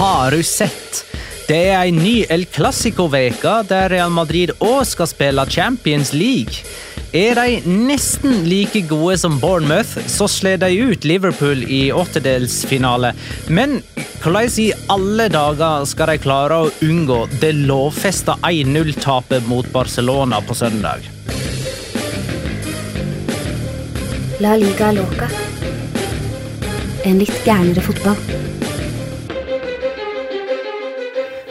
Har du sett? Det er en ny El Clásico-veke der Real Madrid òg skal spille Champions League. Er de nesten like gode som Bournemouth, så slår de ut Liverpool i åttedelsfinale. Men hvordan i alle dager skal de klare å unngå det lovfesta 1-0-tapet mot Barcelona på søndag? La liga loca. En litt gærnere fotball.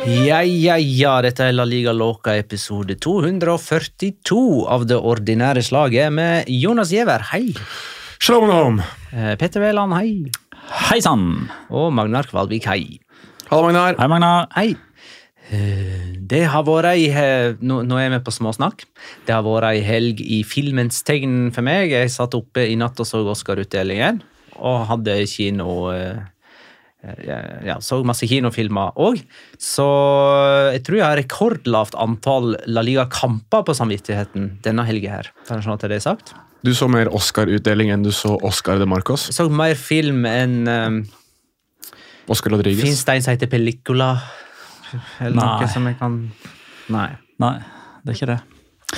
Ja, ja, ja, dette er La Liga Låka episode 242 av det ordinære slaget med Jonas Giæver, hei. Shalom alaikum. Eh, Petter Wæland, hei. Hei sann! Og Magnar Kvalvik, hei. Hallo, Magnar. Hei, Magnar. Hei. Eh, Det har vært ei Nå, nå er vi på småsnakk. Det har vært ei helg i filmens tegn for meg. Jeg satt oppe i natt og så Oscar-utdelingen, og hadde kino eh, ja, ja, så masse kinofilmer òg. Så jeg tror jeg har rekordlavt antall La Liga-kamper på samvittigheten denne helga her. Kan sånn at det er sagt? Du så mer Oscar-utdeling enn du så Oscar de Marcos. Jeg så mer film enn um, Oscar Rodriguez. Fins det en som heter Pellicula? Eller Nei. noe som jeg kan Nei. Nei, det er ikke det.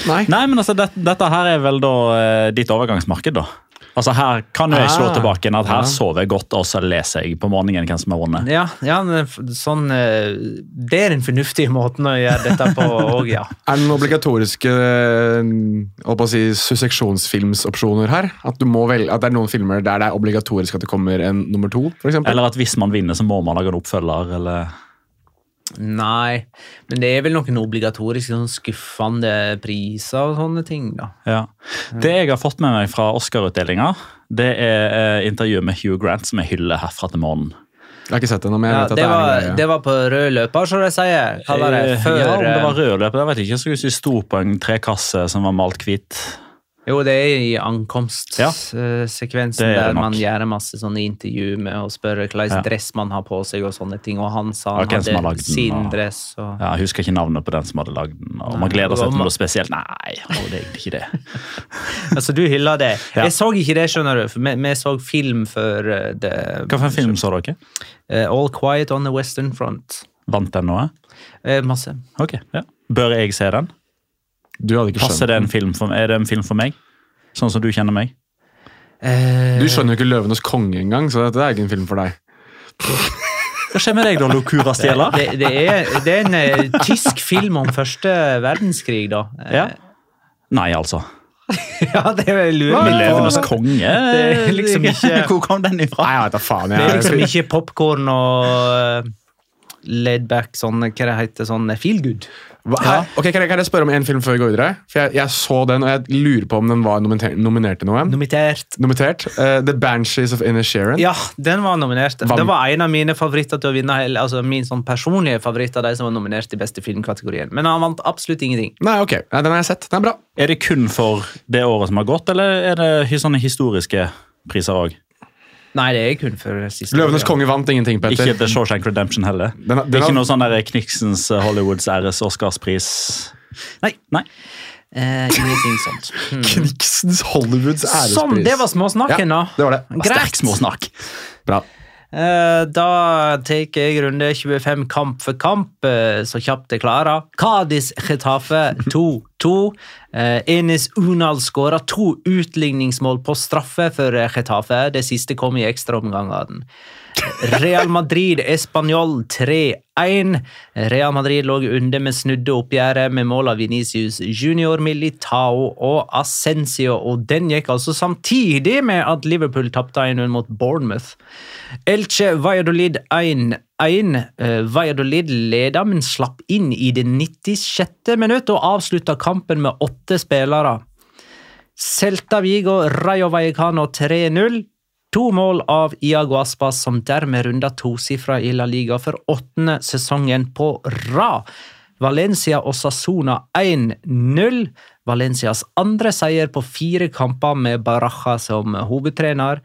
Nei. Nei, men altså, det, Dette her er vel da eh, ditt overgangsmarked, da. Altså Her kan jo jeg slå Ah, tilbake inn at her ja. sover jeg godt, og så leser jeg på morgenen hvem som har vunnet. Ja, ja sånn eh, Det er den fornuftige måten å gjøre dette på òg, ja. Er det noen obligatoriske eh, å si, susseksjonsfilmsopsjoner her? At, du må velge, at det er noen filmer der det er obligatorisk at det kommer en nummer to? For eksempel? Eller at hvis man vinner, så må man lage en oppfølger, eller Nei, men det er vel noen obligatoriske sånn skuffende priser og sånne ting, da. Ja. Det jeg har fått med meg fra Oscar-utdelinga, det er eh, intervjuet med Hugh Grant som jeg hyller herfra til morgenen. Jeg har ikke sett det noe men jeg Ja, at det, det, er var, en greie. det var på rød løper, som de sier. Kaller det Eh, før ja, om det var eh, rød løper, jeg vet ikke. Jeg skulle si sto på en trekasse som var malt hvit. Jo, det er i ankomstsekvensen er der man gjør masse sånne intervju med å spørre hvilken Ja. dress man har på seg, og sånne ting. Og han sa han hadde den, sin og- dress. Og... Ja, jeg husker ikke navnet på den som hadde lagd den. og Nei, Man gleder seg til man... noe spesielt. Nei, å, det er egentlig ikke det. Altså, du hyller det. Ja. Jeg så ikke det, skjønner du. for Vi, vi så film før eh, det Hva for en film så dere? Uh, All Quiet on the Western Front. Vant den noe? Eh, masse. Ok, ja. Bør jeg se den? Du hadde ikke Passer skjønt det en film for, er det en film for meg? Sånn som du kjenner meg? Eh, Du skjønner jo ikke 'Løvenes konge' engang, så dette er ikke en film for deg. Hva skjer med deg da, Locura Stjela? Det, det, er, det er en eh, tysk film om første verdenskrig, da. Eh, Ja. Nei, altså. ja det lurer lurt. litt Løvenes konge? Det er liksom ikke- Hvor kom den ifra? Nei, jeg vet faen. faen. Det er liksom ikke popkorn og eh, laidback, sånn hva det heter, sånn feel good. Hva, ok, kan jeg, kan jeg spørre om en film før vi går videre? For jeg, jeg så den, og jeg lurer på om den var nominert, nominert til noe. Nominert. Nominert. Uh, The Banshees of Inisherin. Ja, den var nominert. Hva- Det var en av mine favoritter til å vinne, hele- altså min sånn personlige favoritt av de som var nominert i beste filmkategorien. Men han vant absolutt ingenting. Nei, ok. Nei, den har jeg sett. Den er bra. Er det kun for det året som har gått, eller er det sånne historiske priser òg? Nei, det er kun for siste Løvenes konge vant ingenting, Petter. Ikke The Shawshank Redemption heller? Den har- det den er ikke noe sånn der Kniksens eh, Hollywoods æres Oscarspris? Nei. Nei. Eh, ingenting sånt. Hmm. Kniksens Hollywoods ærespris. Sånn, det var småsnakken, Ja, da. det var det. Sterk småsnakk. Bra. Eh, Da tar jeg runde 25 kamp for kamp, eh, så kjapt jeg klarer. Cádiz Chetafe 2-2. Eh, Enes Unal skåra to utligningsmål på straffe for Chetafe. Det siste kom i ekstraomgangene. Real Madrid Español 3-1. Real Madrid lå under, men snudde oppgjøret med mål av Venicius Junior, Militao og Ascencio. Og den gikk altså samtidig med at Liverpool tapte 1-0 mot Bournemouth. Elche Valladolid 1-1. Eh, Valladolid leda, men slapp inn i det 96. minutt og avslutta kampen med åtte spillere. Celta Vigo Rayo Vallecano 3-0. To mål av Iago Aspas, som dermed runda tosifra i La Liga for åttende sesongen på rad. Valencia og Sassona 1-0. Valencias andre seier på fire kamper med Baraja som hovedtrener.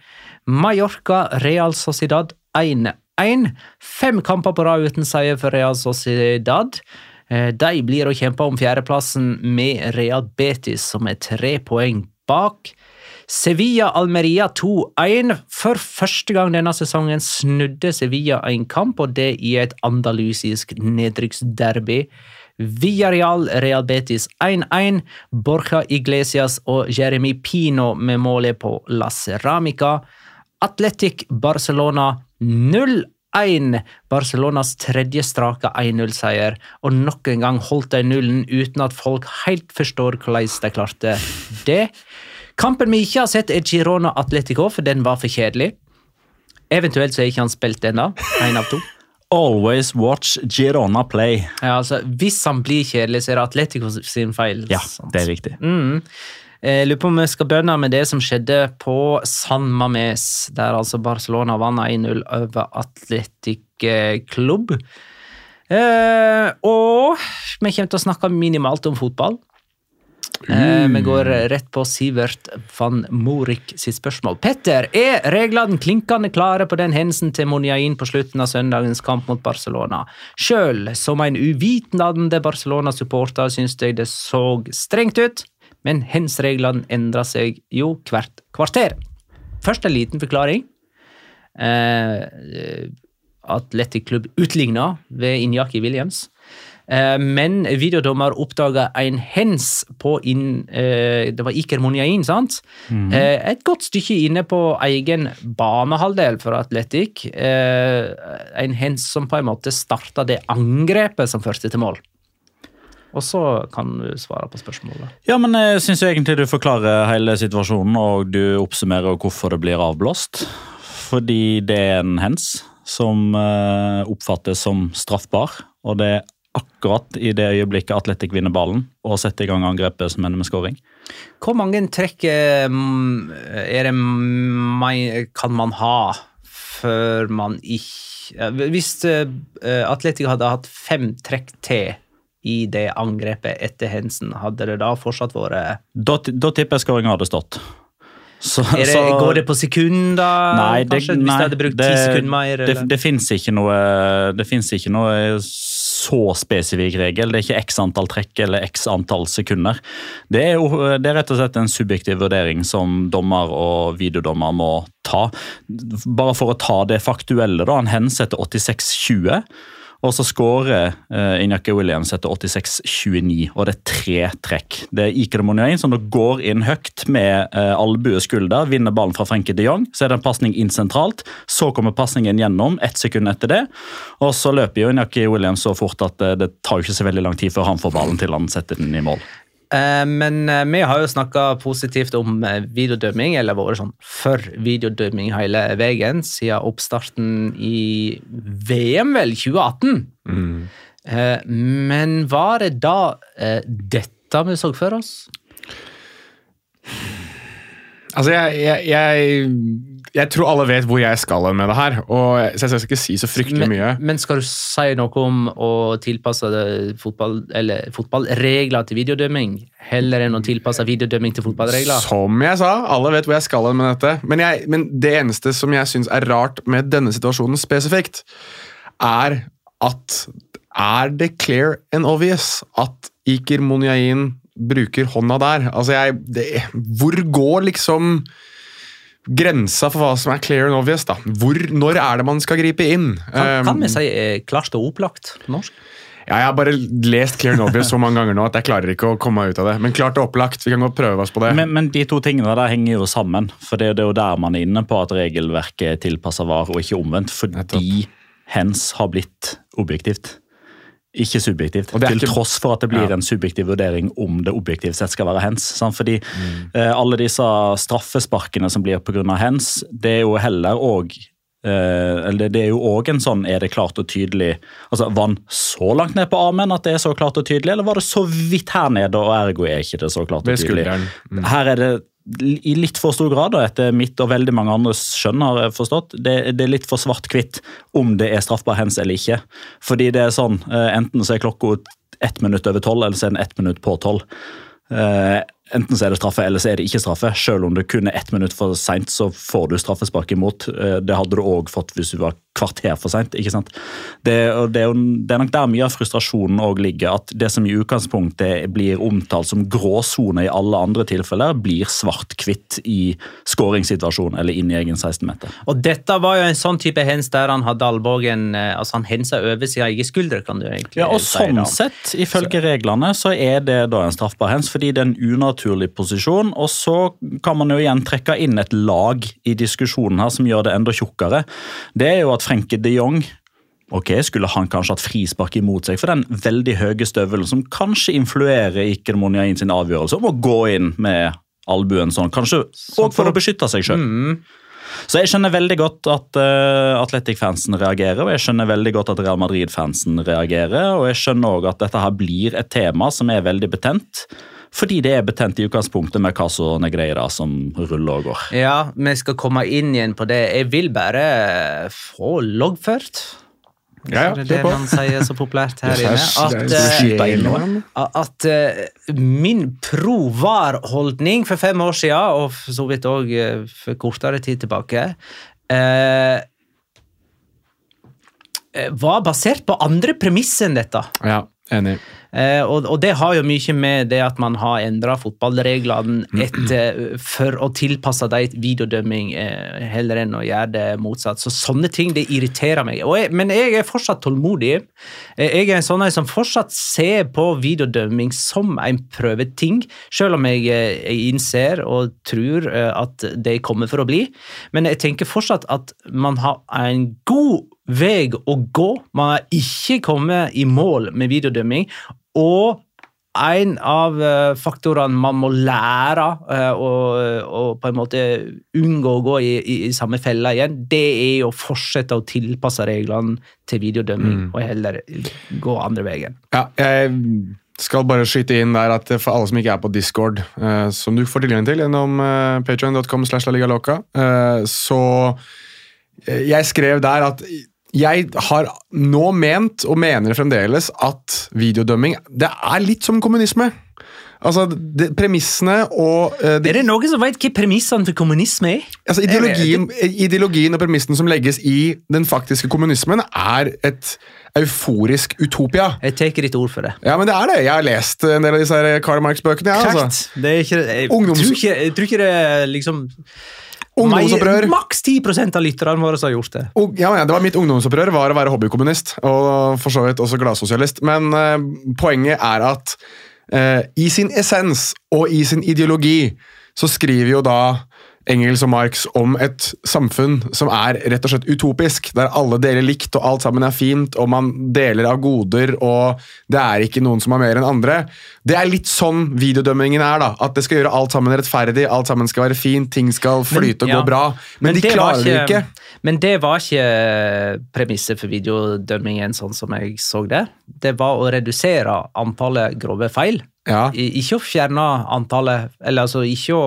Mallorca Real Sociedad 1-1. Fem kamper på rad uten seier for Real Sociedad. Eh, De blir å kjempe om fjerdeplassen med Real Betis, som er tre poeng bak. Sevilla-Almeria 2-1. For første gang denne sesongen snudde Sevilla en kamp, og det i et andalusisk nedrykksderby. Villarreal-Real Betis 1-1. Borja Iglesias og Jeremy Pino med målet på La Ceramica. Atletic Barcelona 0-1. Barcelonas tredje strake 1-0-seier, og nok en gang holdt de nullen uten at folk helt forstår hvordan de klarte det. Kampen vi ikke har sett, er Girona Atletico, for den var for kjedelig. Eventuelt så er ikke han spilt ennå. Én av to. Always watch Girona play. Ja, altså, hvis han blir kjedelig, så er det Atletico sin feil. Ja, sant? det er riktig. Mm. Jeg lurer på om vi skal bønne med det som skjedde på San Mames, der altså Barcelona vant 1-0 over Atletic eh, Klubb. Eh, og vi kommer til å snakke minimalt om fotball. Eh, vi går rett på Sivert van Morik sitt spørsmål. Petter, er reglene klinkende klare på den hendelsen til Monjain på slutten av søndagens kamp mot Barcelona? Sjøl som en uvitende Barcelona-supporter syns jeg det så strengt ut, men hens-reglene endrer seg jo hvert kvarter. Først en liten forklaring. Eh, Atletic Klubb utligna ved Injaki Williams. Eh, Men videodommer oppdaga en hens på inn, eh, Det var Iker Monjain, sant? Eh, Et godt stykke inne på egen banehalvdel for Atletic. Eh, En hens som på en måte starta det angrepet som førte til mål. Og så kan du svare på spørsmålet. Ja, men jeg syns egentlig du forklarer hele situasjonen, og du oppsummerer hvorfor det blir avblåst. Fordi det er en hens som oppfattes som straffbar, og det er akkurat i det øyeblikket Atletic vinner ballen og setter i gang angrepet som ender med scoring. Hvor mange trekk eh, mm, er det kan man ha før man ikke Hvis Atletic hadde hatt fem trekk til i det angrepet etter hendelsen, hadde det da fortsatt vært Da, da tipper jeg skåringa hadde stått. Så, det, så- Går det på sekunder, Nei, det, kanskje? Hvis nei, de hadde brukt ti det- sekunder mer? Det, eller? det fins ikke noe Det ikke noe så spesifikk regel. Det er ikke x antall trekk eller x antall sekunder. Det er, jo, det er rett og slett en subjektiv vurdering som dommer og videodommer må ta. Bare for å ta det faktuelle, da. Han hensetter 86-20. Og så skårer uh, Inyaki Williams etter 86-29, og det er tre trekk. Det er Iker Monjain som da går inn høyt med uh, albue skulder, vinner ballen fra Frenkie de Jong. Så er det en pasning inn sentralt. Så kommer pasningen gjennom ett sekund etter det. Og så løper jo Inyaki Williams så fort at uh, det tar jo ikke så veldig lang tid før han får ballen til han setter den i mål. Eh, Men eh, vi har jo snakka positivt om eh, videodømming, eller vært sånn for videodømming hele veien siden oppstarten i VM, vel, 2018. Mm. Men var det da dette vi så for oss? Altså, jeg, jeg, jeg, jeg tror alle vet hvor jeg skal med det her, og så jeg skal ikke si så fryktelig Men, mye. men skal du si noe om å tilpasse fotball, fotballregler til videodømming, heller enn å tilpasse videodømming til fotballregler? Som jeg sa, alle vet hvor jeg skal med dette. Men, jeg, men det eneste som jeg syns er rart med denne situasjonen spesifikt, er at Er det clear and obvious at Iker Monyain bruker hånda der? Altså, jeg det, Hvor går liksom grensa for hva som er clear and obvious? da? Hvor, når er det man skal gripe inn? Kan, kan vi Um, si eh, klart og opplagt på norsk? Ja, jeg har bare lest Clear and Obvious så mange ganger nå at jeg klarer ikke å komme meg ut av det. Men klart og opplagt. Vi kan godt prøve oss på det. Men, men de to tingene der henger jo sammen. For det, det er jo der man er inne på at regelverket er tilpassa VAR, og ikke omvendt. Fordi hens har blitt objektivt. Ikke subjektivt. Er Til ikke- tross for at det blir Ja. en subjektiv vurdering om det objektivt sett skal være hens. Sant? Fordi eh, alle disse straffesparkene som blir pga. hens, det er jo heller òg eller det er jo òg en sånn Er det klart og tydelig altså Var den så langt ned på armen at det er så klart og tydelig, eller var det så vidt her nede, og ergo er ikke det så klart og tydelig? Mm. Her er det i litt for stor grad, og etter mitt og veldig mange andres skjønn, har jeg forstått, det, det er litt for svart-hvitt om det er straffbar hens eller ikke. Fordi det er sånn, eh, enten så er klokka ett minutt over tolv, eller så er den ett minutt på tolv. Enten så er det straffe, eller så er det ikke straffe. Selv om det kun er ett minutt for seint, så får du straffespark imot. Eh, det hadde du òg fått hvis du var kvarter for seint. Det, det, er jo- det er nok der mye av frustrasjonen òg ligger. At det som i utgangspunktet blir omtalt som gråsone i alle andre tilfeller, blir svart-hvitt i skåringssituasjonen eller inn i egen 16-meter. Og dette var jo en sånn type hens der han hadde albuen eh, Altså han hensa over sin egen skulder, kan du egentlig Ja, og si. sånn da. sett, ifølge reglene, så er det da en straffbar hens, fordi det er en unaturlig posisjon. Og så kan man jo igjen trekke inn et lag i diskusjonen her som gjør det enda tjukkere. Det er jo at Frenkie de Jong Ok, Skulle han kanskje hatt frispark imot seg for den veldig høye støvelen som kanskje influerer Iker Monjain sin avgjørelse om å gå inn med albuen sånn, kanskje òg for å beskytte seg sjøl. Så jeg skjønner veldig godt at uh, Atletic-fansen reagerer, og jeg skjønner veldig godt at Real Madrid-fansen reagerer, og jeg skjønner òg at dette her blir et tema som er veldig betent. Fordi det er betent i utgangspunktet med hva Caso Negreira som ruller og går. Ja, vi skal komme inn igjen på det. Jeg vil bare få loggført. Ja, ja, det er det man sier så populært her inne. At, At, eh, noe. at eh, min pro-var-holdning for fem år siden, og så vidt òg for kortere tid tilbake, eh, eh, var basert på andre premisser enn dette. Ja, enig. Eh, og, og det har jo mye med det at man har endra fotballreglene etter, for å tilpasse dem videodømming, eh, heller enn å gjøre det motsatt. Så sånne ting det irriterer meg. Jeg, men jeg er fortsatt tålmodig. Eh, Jeg er en sånn som fortsatt ser på videodømming som en prøveting, selv om jeg, jeg innser og tror at det kommer for å bli. Men jeg tenker fortsatt at man har en god vei å gå. Man har ikke kommet i mål med videodømming. Og en av eh, faktorene man må lære og, å på en måte unngå å gå i, i, i samme fella igjen, det er å fortsette å tilpasse reglene til videodømming, og heller gå andre veien. Ja, jeg skal bare skyte inn der at for alle som ikke er på Discord, eh, som du får tilgang til gjennom patreon.com slash la liga loca, eh, så eh, jeg skrev der at jeg har nå ment, og mener fremdeles, at videodømming det er litt som kommunisme. Altså, det, Premissene og uh, det, Er det noen som vet hva premissene til kommunisme er? altså, ideologien, ideologien og premissen som legges i den faktiske kommunismen, er et euforisk utopia. Jeg tar ditt ord for det. Ja, men det er det. Jeg har lest en del av disse Karl Marx-bøkene. Ja, altså. Det er ikke, jeg, Ungdoms- tror ikke, jeg tror ikke det liksom Ungdomsopprør. Maks 10 av lytterne våre som har gjort det. Oh, ja, ja, det var Mitt ungdomsopprør var å være hobbykommunist, og for så vidt også gladsosialist. Men eh, poenget er at eh, i sin essens og i sin ideologi så skriver jo da Engels og Marx om et samfunn som er rett og slett utopisk, der alle deler likt og alt sammen er fint, og man deler av goder, og det er ikke noen som har mer enn andre. Det er litt sånn videodømmingen er, da. At det skal gjøre alt sammen rettferdig, alt sammen skal være fint, ting skal flyte og gå bra. Men, de klarer det ikke. Men det var ikke premisset for videodømmingen sånn som jeg så det. Det var å redusere antallet grove feil. Ja. Ikke å fjerne antallet Eller altså ikke å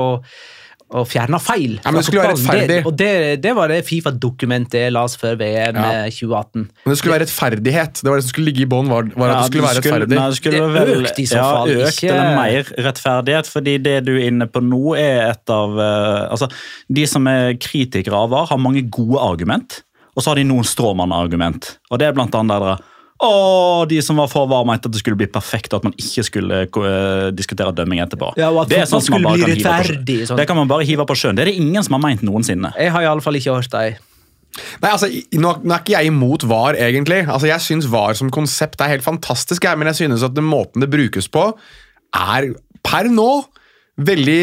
å fjerna feil. Ja, men det skulle være rettferdig. Det, og det, det var det Fifa-dokumentet jeg las før VM Ja. eh, 2018. Men det skulle være rettferdighet. Det var det som skulle ligge i bånn. Var, var at Ja, det skulle være rettferdig. Nei, det skulle Det vel, økt i så ja, fall, økt ikke- eller mer rettferdighet. fordi det du er inne på nå, er et av uh, altså, De som er kritikere av VAR, har mange gode argument, og så har de noen stråmann-argument. Og det er blant annet der å, de som var for varme, mente at det skulle bli perfekt, og at man ikke skulle eh, diskutere dømming etterpå. Ja, og at det sånn man skulle bli rettferdig, sånn. Det kan man bare hive på sjøen. Det er det ingen som har meint noensinne. Jeg har i alle fall ikke hørt deg. Nei, altså, nå, nå er ikke jeg imot VAR, egentlig. Altså, Jeg syns VAR som konsept er helt fantastisk, jeg, men jeg synes at den måten det brukes på, er per nå veldig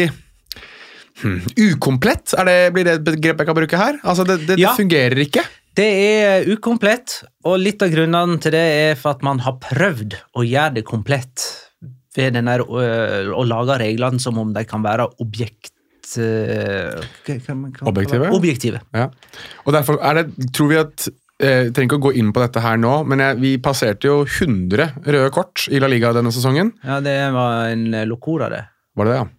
hmm, ukomplett. Er det, blir det et begrep jeg kan bruke her? Altså, Det, det, Ja. det fungerer ikke. Det er ukomplett, og litt av grunnene til det er for at man har prøvd å gjøre det komplett ved den der, øh, å lage reglene som om de kan være objekt... øh, Objektive? Objektive. Ja. Og derfor er det, tror vi at jeg trenger ikke å gå inn på dette her nå, men jeg, vi passerte jo 100 røde kort i La Liga denne sesongen. Ja, det var en locora, det. Var det det, ja?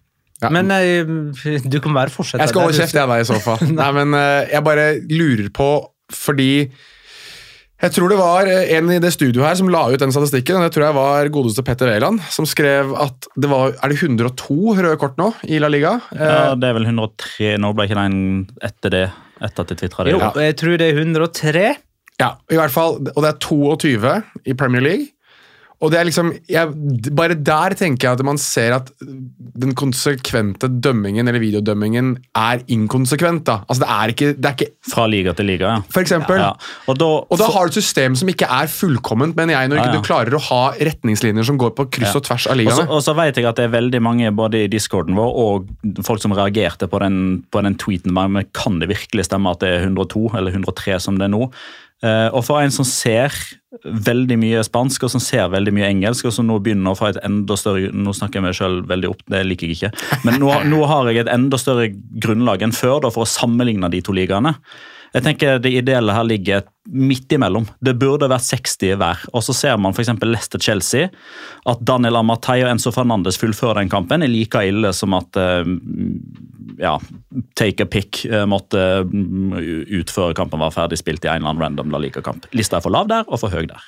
ja. Men jeg, du kan bare fortsette. Jeg skal holde kjeft, jeg da, i så fall. Nei, men Jeg bare lurer på, fordi jeg tror det var en i det studioet her som la ut den statistikken. og Det tror jeg var godeste Petter Wæland, som skrev at det var Er det 102 røde kort nå i La Liga? Ja, det er vel 103 Nå ble ikke den etter det. Etter at de tvitra det. Jo, jeg tror det er 103. Ja, i hvert fall, og det er 22 i Premier League. Og det er liksom, jeg, Bare der tenker jeg at man ser at den konsekvente dømmingen eller videodømmingen er inkonsekvent. da. Altså Det er ikke, det er ikke Fra liga til liga, ja. For eksempel. ja. Og da, Og da har du et system som ikke er fullkomment, mener jeg, når Ja, ikke ja. du klarer å ha retningslinjer som går på kryss Ja. og tvers av ligaene. og så vet jeg at det er veldig mange både i discorden vår og folk som reagerte på den, på den tweeten. Men kan det virkelig stemme at det er 102 eller 103 som det er nå? Uh, og for en som ser veldig mye spansk og som ser veldig mye engelsk, og som nå begynner å få et enda større Nå snakker jeg meg selv veldig opp, det liker jeg ikke. Men nå, nå har jeg et enda større grunnlag enn før da, for å sammenligne de to ligaene. Jeg tenker Det ideelle her ligger midt imellom. Det burde vært 60 hver. Og så ser man f.eks. Leicester-Chelsea. At Daniel Amatei og Enzo Fernandes fullfører den kampen, er like ille som at eh, ja, Take a pick eh, måtte mm, utføre kampen var ferdig spilt i en eller annen random La Liga-kamp. Lista er for lav der og for høy der.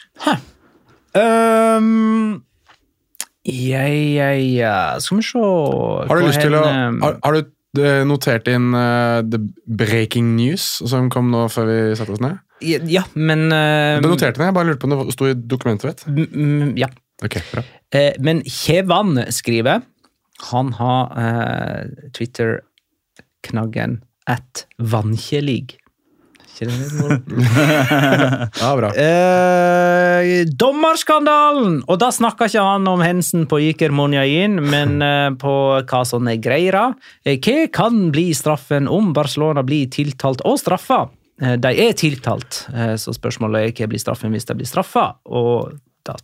Um, ja, ja, ja Skal vi se Har du lyst til å Har, har du eh, noterte inn uh, the breaking news som kom nå før vi satte oss ned? Ja, men uh, Du noterte den, jeg bare lurte på om det sto i dokumentet. m- Ja. Ok, bra. Uh, men Kjevan skriver Han har Twitter-knaggen at vannkjelig. Ikke det litt moro? Ja, bra. Eh, dommerskandalen! Og da snakker ikke han om hendelsen på Iker Monjain, men eh, på hva som er greia. Eh, hva kan bli straffen om Barcelona blir tiltalt og straffa? Eh, de er tiltalt, så spørsmålet er hva blir straffen hvis de blir straffa? Og da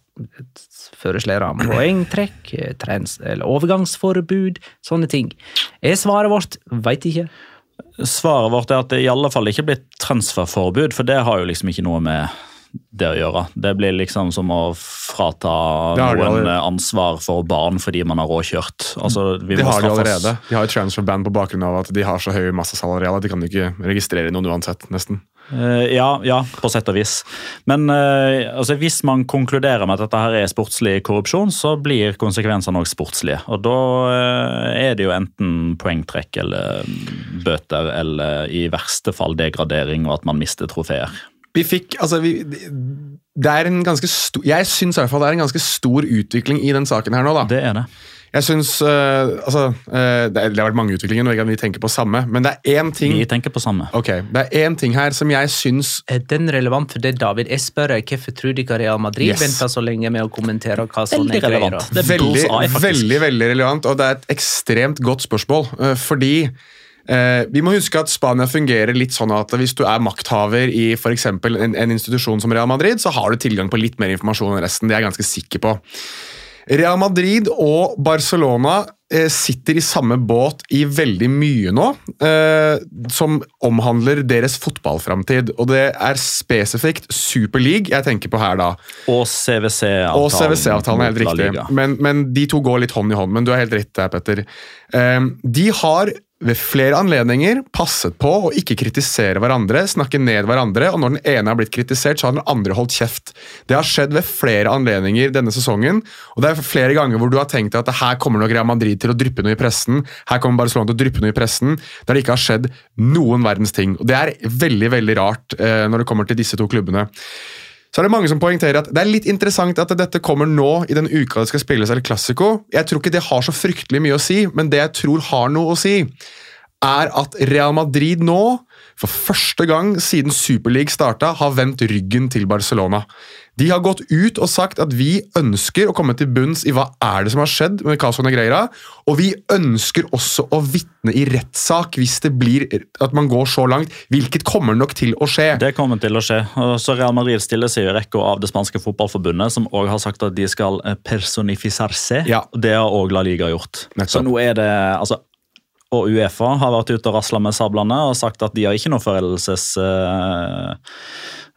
foreslår han poengtrekk, trens, eller overgangsforbud, sånne ting. Er svaret vårt veit ikke. Svaret vårt er at det i alle fall ikke blir transferforbud, for det har jo liksom ikke noe med det å gjøre. Det blir liksom som å frata Det noen ansvar for barn fordi man har råkjørt. Altså, vi De må har de allerede. De har jo transferband på bakgrunn av at de har så høy massesalarial at de kan ikke registrere noen uansett, nesten. Eh, ja, ja, på sett og vis. Men eh, altså, hvis man konkluderer med at dette her er sportslig korrupsjon, så blir konsekvensene òg sportslige. Og da eh, er det jo enten poengtrekk eller mm, bøter, eller i verste fall degradering og at man mister trofeer. Vi fikk, altså vi, Det er en ganske stor Jeg syns i hvert fall det er en ganske stor utvikling i den saken her nå, da. Det er det. Jeg syns uh, Altså, uh, det, har vært mange utviklinger, og vi tenker på samme, men det er én ting Vi tenker på samme. Ok, Det er én ting her som jeg syns Er den relevant for det, David? Jeg spør deg, hvorfor tror du ikke Real Madrid Yes. venter så lenge med å kommentere hva som Veldig er greia? relevant. Det er veldig, veldig, veldig relevant, og det er et ekstremt godt spørsmål. uh, fordi eh, vi må huske at Spania fungerer litt sånn at hvis du er makthaver i for eksempel en, en institusjon som Real Madrid, så har du tilgang på litt mer informasjon enn resten. Det er jeg ganske sikker på. Real Madrid og Barcelona eh, sitter i samme båt i veldig mye nå, eh, som omhandler deres fotballframtid. Og det er spesifikt Super League jeg tenker på her, da. Og CWC-avtalen. Og CWC-avtalen helt riktig. Men, men de to går litt hånd i hånd. Men du har helt rett der, Petter. Eh, de har ved flere anledninger passet på å ikke kritisere hverandre, snakke ned hverandre, og når den ene har blitt kritisert, så har den andre holdt kjeft. Det har skjedd ved flere anledninger denne sesongen, og det er flere ganger hvor du har tenkt at her kommer nok Real Madrid til å dryppe noe i pressen, her kommer Barcelona til å dryppe noe i pressen, der det ikke har skjedd noen verdens ting. Og Det er veldig, veldig rart eh, når det kommer til disse to klubbene. Så er det mange som poengterer at det er litt interessant at dette kommer nå i den uka det skal spilles El Clásico. Jeg tror ikke det har så fryktelig mye å si, men det jeg tror har noe å si, er at Real Madrid nå, for første gang siden Superleague starta, har vendt ryggen til Barcelona. De har gått ut og sagt at vi ønsker å komme til bunns i hva er det som har skjedd med Caso Negreira, og vi ønsker også å vitne i rettssak hvis det blir at man går så langt, hvilket kommer nok til å skje. Det kommer til å skje. Så Real Madrid stiller seg i rekka av det spanske fotballforbundet, som også har sagt at de skal eh, personifisere. Ja. Det har òg La Liga gjort. Nettopp. Så nå er det altså, Og Uefa har vært ute og rasla med sablene og sagt at de har ikke noe foreldelses... Uh,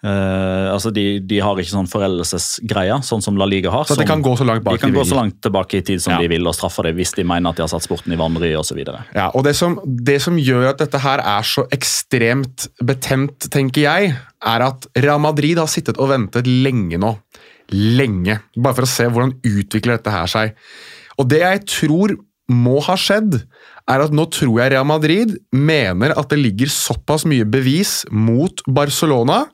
uh, altså de, de har ikke sånn foreldelsesgreie, sånn som La Liga har. Så som, de kan gå så langt bak de kan gå så langt tilbake i tid som Ja. de vil, og straffe det hvis de mener at de har satt sporten i vanry osv. Ja, og det som, det som gjør at dette her er så ekstremt betent, tenker jeg, er at Real Madrid har sittet og ventet lenge nå. Lenge. Bare for å se hvordan utvikler dette her seg. Og det jeg tror må ha skjedd, er at nå tror jeg Real Madrid mener at det ligger såpass mye bevis mot Barcelona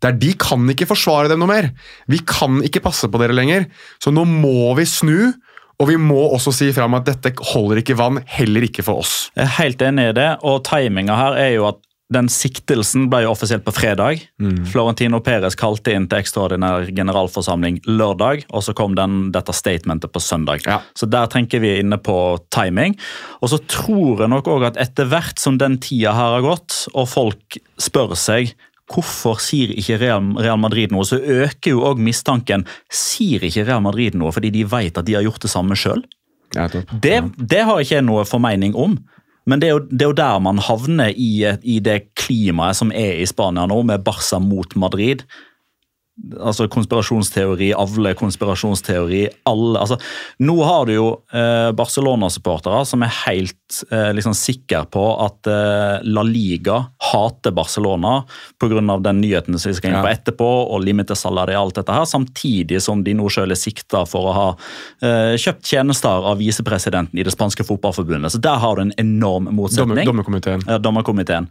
der de kan ikke forsvare dem noe mer. Vi kan ikke passe på dere lenger. Så nå må vi snu, og vi må også si fram at dette holder ikke vann, heller ikke for oss. Jeg er helt enig i det, og timinga her er jo at den siktelsen ble jo offisielt på fredag. Mm. Florentino Perez kalte inn til ekstraordinær generalforsamling lørdag, og så kom den, dette statementet på søndag. Ja. Så der tenker vi inne på timing. Og så tror jeg nok òg at etter hvert som den tida her har gått, og folk spør seg Hvorfor sier ikke Real Madrid noe? Så øker jo òg mistanken. Sier ikke Real Madrid noe fordi de vet at de har gjort det samme sjøl? Ja. Det, det har ikke jeg noe formening om. Men det er, jo, det er jo der man havner i, i det klimaet som er i Spania nå, med Barca mot Madrid. Altså Konspirasjonsteori, avle konspirasjonsteori. alle, altså Nå har du jo eh, Barcelona-supportere som er helt eh, liksom sikre på at eh, La Liga hater Barcelona pga. den nyheten som vi skal inn på Ja. etterpå, og limite salari og alt dette her, samtidig som de nå selv er sikta for å ha eh, kjøpt tjenester av visepresidenten i det spanske fotballforbundet. Så der har du en enorm motsetning. dommerkomiteen. Ja, dommerkomiteen.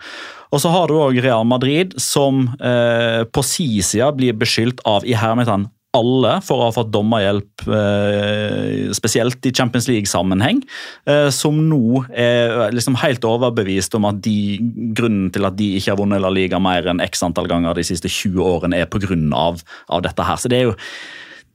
Og så har du òg Real Madrid, som eh, på si side blir beskyldt av i hermetegn alle for å ha fått dommerhjelp, eh, spesielt i Champions League-sammenheng, eh, som nå er liksom helt overbevist om at de, grunnen til at de ikke har vunnet La Liga mer enn x antall ganger de siste 20 årene, er pga. Av, av dette her. Så det er jo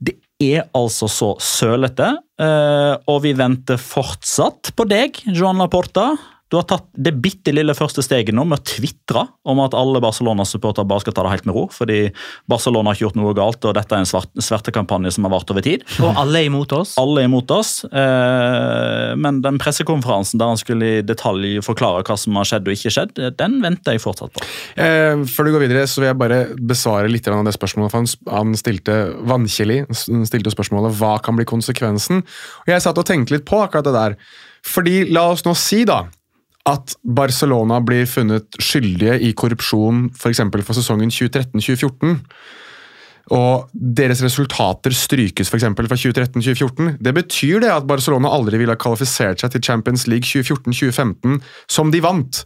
det er altså så sølete, eh, og vi venter fortsatt på deg, Joan Laporta. Du har tatt det bitte lille første steget nå med å tvitre om at alle Barcelona-supportere bare skal ta det helt med ro, fordi Barcelona har ikke gjort noe galt, og dette er en svart, svertekampanje som har vart over tid. Og alle er imot oss. Alle er imot oss, eh, men den pressekonferansen der han skulle i detalj forklare hva som har skjedd og ikke skjedd, den venter jeg fortsatt på. Eh, før du går videre, så vil jeg bare besvare litt av det spørsmålet. for Han, stilte vannkjelig stilte spørsmålet hva kan bli konsekvensen. Og Jeg satt og tenkte litt på akkurat det der. Fordi la oss nå si da at Barcelona blir funnet skyldige i korrupsjon f.eks. For, for sesongen 2013-2014. Og deres resultater strykes eksempel fra 2013-2014. Det betyr det at Barcelona aldri ville ha kvalifisert seg til Champions League 2014-2015 som de vant.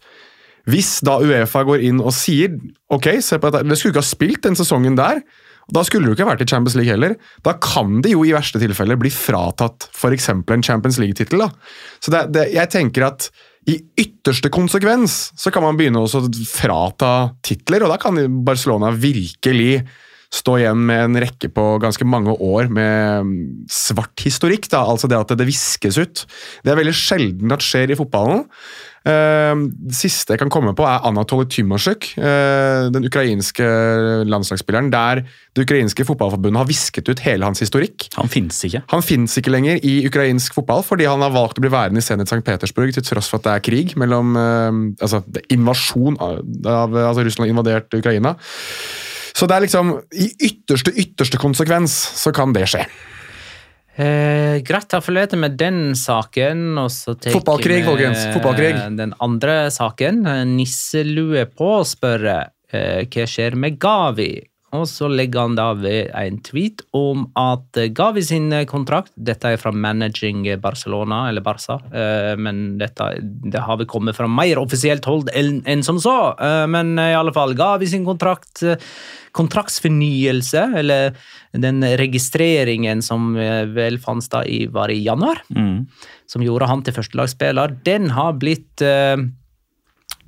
Hvis da Uefa går inn og sier ok, se på dette, dere skulle ikke ha spilt den sesongen der, Da skulle du ikke vært i Champions League heller. Da kan de jo i verste tilfelle bli fratatt f.eks. en Champions League-tittel. Så jeg tenker at i ytterste konsekvens så kan man begynne å frata titler, og da kan Barcelona virkelig stå igjen med en rekke på ganske mange år med svart historikk. Da. Altså det at det viskes ut. Det er veldig sjelden at skjer i fotballen. Uh, det siste jeg kan komme på, er Anatoly Tymasjuk, uh, den ukrainske landslagsspilleren. Der det ukrainske fotballforbundet har visket ut hele hans historikk. Han fins ikke. Han finnes ikke lenger i ukrainsk fotball fordi han har valgt å bli værende i Zenit St. Petersburg til tross for at det er krig mellom uh, Altså invasjon av, av altså Russland har invadert Ukraina. Så det er liksom I ytterste, ytterste konsekvens så kan det skje. Eh, greit, takk forlater med den saken. Og så tar Fotballkrig, folkens. Fotballkrig. Den andre saken. Nisselue på spør eh, hva skjer med Gavi. Og så legger han da ved en tweet om at Gavi sin kontrakt Dette er fra Managing Barcelona, eller Barca, eh, men dette det har vel kommet fra mer offisielt hold enn som så. Eh, men i alle fall, Gavi sin kontrakt eh, kontraktsfornyelse, eller den registreringen som eh, vel fant sted i, var i januar, Mm. som gjorde han til førstelagsspiller, den har blitt eh, hva blir hva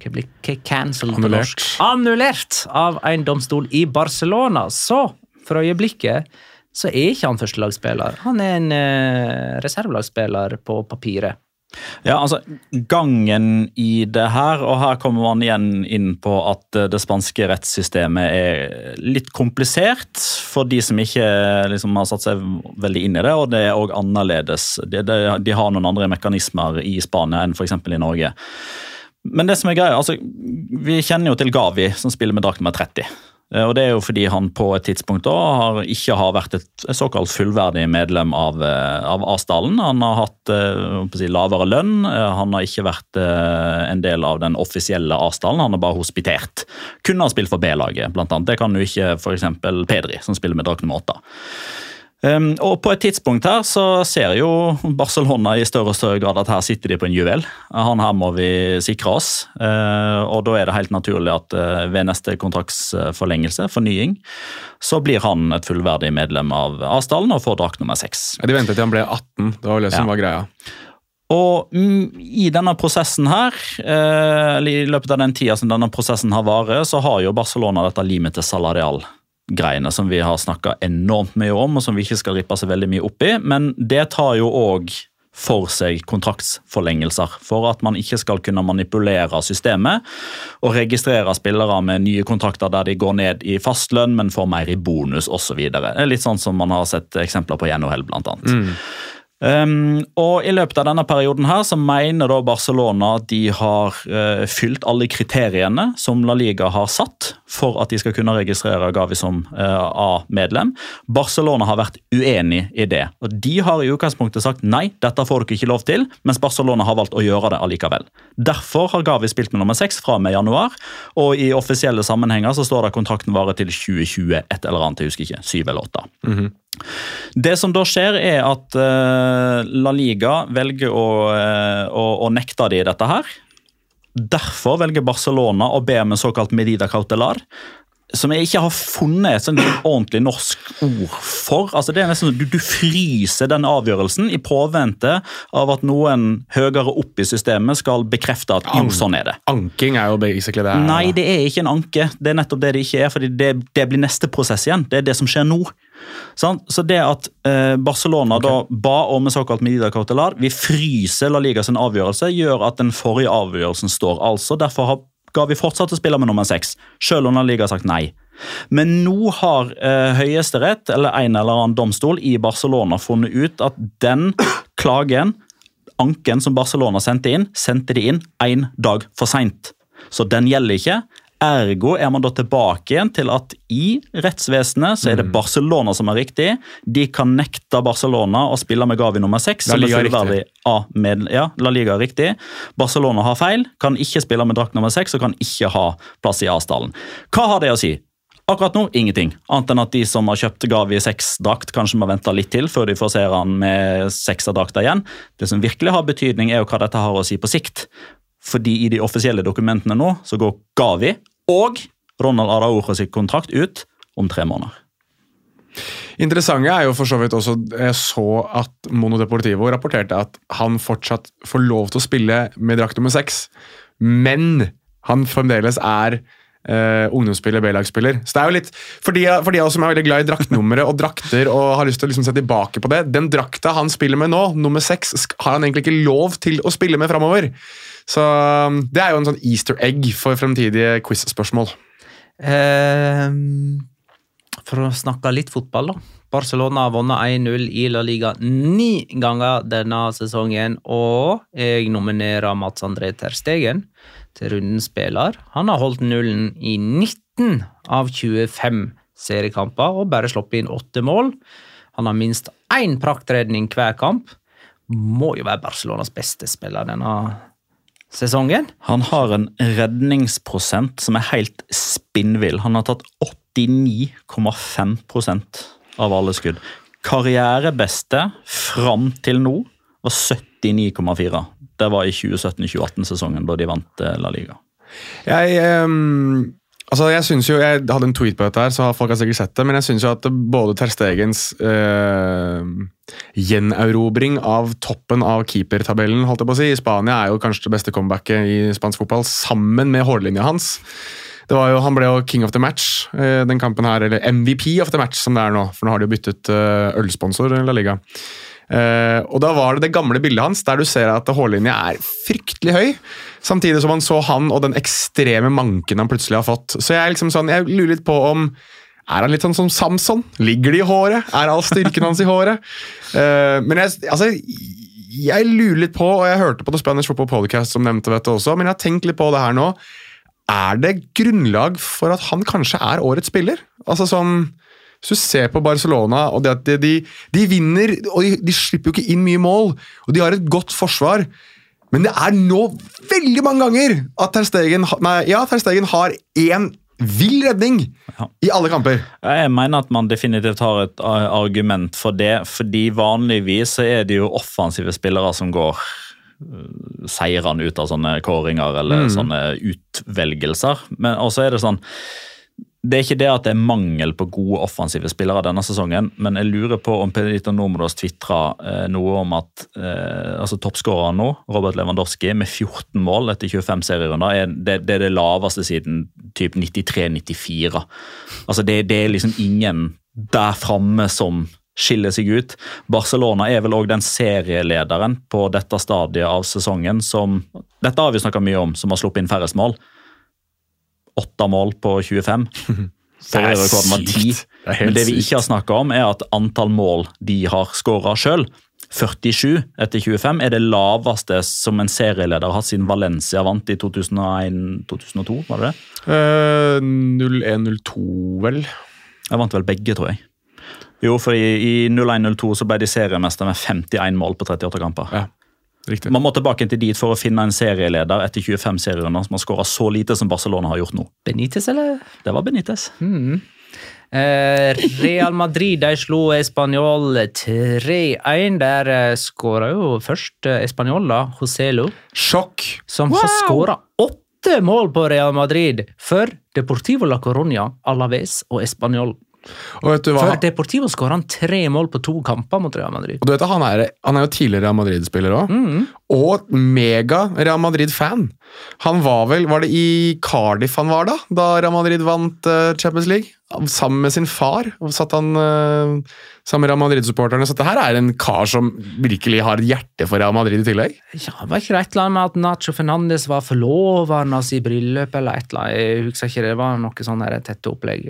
cancelled Annullert. Annullert av en domstol i Barcelona. Så for øyeblikket så er ikke han førstelagsspiller. Han er en uh, reservelagsspiller på papiret. Ja, altså, Gangen i det her, og her kommer man igjen inn på at eh, det spanske rettssystemet er litt komplisert for de som ikke liksom, har satt seg veldig inn i det, og det er òg annerledes. De, de, de har noen andre mekanismer i Spania enn f.eks. i Norge. Men det som er greia, altså, vi kjenner jo til Gavi, som spiller med drakt nummer 30. Eh, Og Det er jo fordi han på et tidspunkt da har, ikke har vært et såkalt fullverdig medlem av, eh, av Asdalen. Han har hatt eh, si, lavere lønn, han har ikke vært en del av den offisielle Asdalen, han har bare hospitert. Kunne ha spilt for B-laget, blant annet. Det kan jo ikke f.eks. Pedri, som spiller med drakt nummer åtte. Um, og På et tidspunkt her så ser jo Barcelona i større og større grad at her sitter de på en juvel. Han her må vi sikre oss. Uh, og Da er det helt naturlig at uh, ved neste kontraktsforlengelse, fornying, så blir han et fullverdig medlem av avstallen og får drakt nummer seks. De ventet til han ble 18. Det var det som Ja. var greia. Og mm, i denne prosessen her, eh, eller i løpet av den tida som denne prosessen har vært, så har jo Barcelona dette limite salarial-greiene som vi har snakka enormt mye om, og som vi ikke skal rippe så veldig mye opp i. Men det tar jo òg for seg kontraktsforlengelser, for at man ikke skal kunne manipulere systemet og registrere spillere med nye kontrakter der de går ned i fastlønn, men får mer i bonus osv. Litt sånn som man har sett eksempler på i NHL, blant annet. Um, og I løpet av denne perioden her så mener da Barcelona de har uh, fylt alle kriteriene som La Liga har satt for at de skal kunne registrere Gavi som uh, A-medlem. Barcelona har vært uenig i det. og De har i utgangspunktet sagt nei, dette får dere ikke lov til, mens Barcelona har valgt å gjøre det allikevel. Derfor har Gavi spilt med nummer seks fra og med januar, og i offisielle sammenhenger så står det at kontrakten varer til 2020, et eller annet, jeg husker ikke, syv eller åtte. Det som da skjer, er at eh, La Liga velger å, eh, å, å nekte de dette her. Derfor velger Barcelona å be om en såkalt medida cautelar. Som jeg ikke har funnet et sånt ordentlig norsk ord for. Altså det er nesten sånn du, du fryser den avgjørelsen i påvente av at noen høyere opp i systemet skal bekrefte at jo, sånn er det. Anking er jo basically det. Nei, det er ikke en anke. Det er nettopp det det ikke er, fordi det, det blir neste prosess igjen. Det er det som skjer nå. Så det at Barcelona Barcelona da ba om en såkalt medida cautelar, vi fryser La Liga sin avgjørelse, gjør at den forrige avgjørelsen står. Altså, Derfor ga vi fortsatt å spille med nummer seks, selv om La Liga har sagt nei. Men nå har eh, Høyesterett eller en eller annen domstol i Barcelona funnet ut at den klagen, anken som Barcelona sendte inn, sendte de inn én dag for seint. Så den gjelder ikke. Ergo er man da tilbake igjen til at i rettsvesenet så er det Barcelona som er riktig. De kan nekte Barcelona å spille med Gavi nummer seks. La Liga er riktig. A-med- Ja, La Liga er riktig. Barcelona har feil, kan ikke spille med drakt nummer seks og kan ikke ha plass i A-stallen. Hva har det å si? Akkurat nå ingenting, annet enn at de som har kjøpt Gavi seks-drakt, kanskje må vente litt til før de får se han med sekserdrakta igjen. Det som virkelig har betydning, er jo hva dette har å si på sikt. Fordi i de offisielle dokumentene nå så går Gavi og Ronald Araujo sitt kontrakt ut om tre måneder. Interessante er jo for så vidt også Jeg så at Mono Deportivo rapporterte at han fortsatt får lov til å spille med drakt nummer seks, men han fremdeles er eh, ungdomsspiller, B-lagsspiller. Så det er jo litt For de, for de som er veldig glad i draktnummeret og drakter og har lyst til å liksom se tilbake på det, den drakta han spiller med nå, nummer seks, har han egentlig ikke lov til å spille med framover. Så um, det er jo en sånn easter egg for fremtidige quiz-spørsmål. Eh, for å snakke litt fotball, da. Barcelona har vunnet 1-0 i La Liga ni ganger denne sesongen, og jeg nominerer Mats André Terstegen til rundens spiller. Han har holdt nullen i 19 av 25 seriekamper og bare sluppet inn åtte mål. Han har minst én praktredning hver kamp. Må jo være Barcelonas beste spiller denne sesongen. Han har en redningsprosent som er helt spinnvill. Han har tatt 89,5% av alle skudd. Karrierebeste fram til nå var 79,4. Det var i 2017-2018-sesongen, da de vant eh, La Liga. Jeg, ehm, altså jeg synes jo, jeg hadde en tweet på dette, her, så folk har sikkert sett det, men jeg syns både Ter Stegens øh, gjenerobring av toppen av keepertabellen holdt jeg på å si, i Spania er jo kanskje det beste comebacket i spansk fotball, sammen med hårlinja hans. Det var jo, han ble jo king of the match øh, den kampen her, eller MVP of the match som det er nå, for nå har de jo byttet øh, ølsponsor La Liga. Uh, og da var det det gamle bildet hans, der du ser at hårlinja er fryktelig høy. Samtidig som man så han og den ekstreme manken han plutselig har fått. Så jeg, liksom sånn, jeg lurer litt på om er han litt sånn som Samson? Ligger det i håret? Er all styrken hans i håret? Uh, men jeg, altså, jeg lurer litt på, og jeg hørte på The Spanish Football Podcast som nevnte dette også, men jeg har tenkt litt på det her nå. Er det grunnlag for at han kanskje er årets spiller? Altså sånn, Hvis du ser på Barcelona, og det at de, de, de vinner og de, de slipper jo ikke inn mye mål, og de har et godt forsvar men det er nå veldig mange ganger at Ter Stegen, nei, ja, Ter Stegen har én vill redning Ja. i alle kamper. Jeg mener at man definitivt har et eh, argument for det, fordi vanligvis så er det jo offensive spillere som går seirene seirende ut av sånne kåringer eller sånne utvelgelser. Men også er det sånn det er ikke det at det er mangel på gode offensive spillere denne sesongen, men jeg lurer på om Pedrito Normodos tvitra eh, noe om at eh, altså toppskåreren nå, Robert Lewandowski, med 14 mål etter 25 serierunder, er det, det er det laveste siden typ 93-94. Altså det, det er liksom ingen der framme som skiller seg ut. Barcelona er vel òg den serielederen på dette stadiet av sesongen som Dette har vi snakka mye om, som har sluppet inn færrest mål. Åtte mål på 25. Forrige rekorden var ti. Men det vi ikke har snakka om, er at antall mål de har skåra sjøl, 47 etter 25, er det laveste som en serieleder har hatt siden Valencia vant i 2001-2002. var det det? Uh, 01-02, vel. Jeg vant vel begge, tror jeg. Jo, for i, i 01-02 så ble de seriemester med 51 mål på 38 kamper. Ja, riktig. Man må tilbake til dit for å finne en serieleder etter 25 serierunder som har skåra så lite som Barcelona har gjort nå. Benitez, eller? Det var Benitez. Eh, Real Madrid de slo Español 3-1. Der eh, skåra jo først eh, Español, da, Joselo, Sjokk! som har skåra åtte mål på Real Madrid for Deportivo la Coruña, Alaves og Español. For Deportivo skåra han tre mål på to kamper mot Real Madrid. Og du vet, han, er, han er jo tidligere Real Madrid-spiller òg. Mm. Og mega Real Madrid-fan. Han var vel Var det i Cardiff han var da? Da Real Madrid vant uh, Champions League? Sammen med sin far. Og satt han uh, sammen med Real Madrid-supporterne. Så dette her er en kar som virkelig har hjerte for Real Madrid i tillegg. Ja, Var ikke det et eller annet med at Nacho Fernandes var forloveren hans i bryllupet eller et eller annet? Jeg husker ikke, det var noe sånn tette opplegg.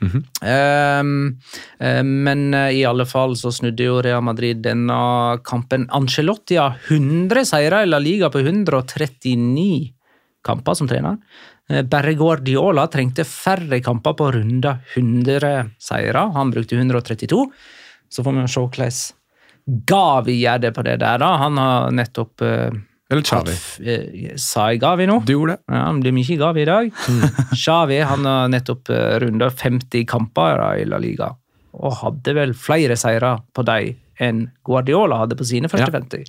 Ehm, eh, men eh, i alle fall så snudde jo Real Madrid denne kampen. Ancelotti har 100 seire i La Liga på 139 kamper som trener. Eh, Bare Guardiola trengte færre kamper på å runde 100 seire. Han brukte 132. Så får vi se hvordan Gavi gjør det på det der. da. Han har nettopp Eller Xavi. eh, Sa jeg Gavi nå? Du gjorde det. Ja, det blir mye Gavi i dag. Xavi han har nettopp uh, runda 50 kamper i La Liga, og hadde vel flere seire på dem enn Guardiola hadde på sine første Ja. 50.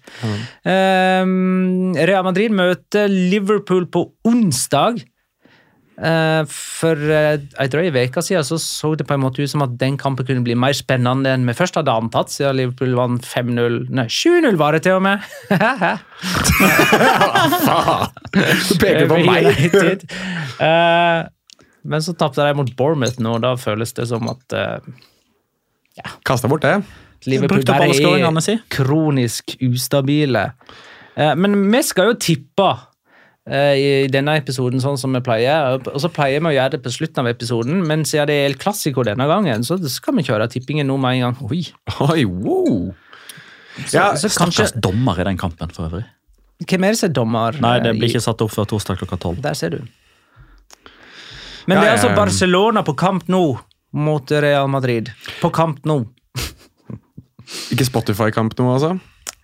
Um, Real Madrid møter Liverpool på onsdag. Eh, For eh, ei drøy uke siden så, så det på en måte ut som at den kampen kunne bli mer spennende enn vi først hadde antatt, siden Liverpool vant 5-0 Nei, 7-0 var det til og med! Du peker på meg! Eh, men så tapte de mot Bournemouth nå, og da føles det som at ja. Kasta bort det. Liverpool bare er kronisk ustabile. Eh, Men vi skal jo tippe eh, i denne episoden sånn som vi pleier. Og så pleier vi å gjøre det på slutten av episoden, men siden det er El Clásico denne gangen, så skal vi kjøre tippingen nå med en gang. Oi. Oi, wow. Så, Ja, så kanskje Stakkars dommer i den kampen, for øvrig. Hvem er det som er dommer? Nei, det eh, blir ikke satt opp før torsdag klokka tolv. Der ser du. Men Ja, det er altså. Barcelona på kamp nå mot Real Madrid. På kamp nå. Ikke Spotify-kamp nå, altså?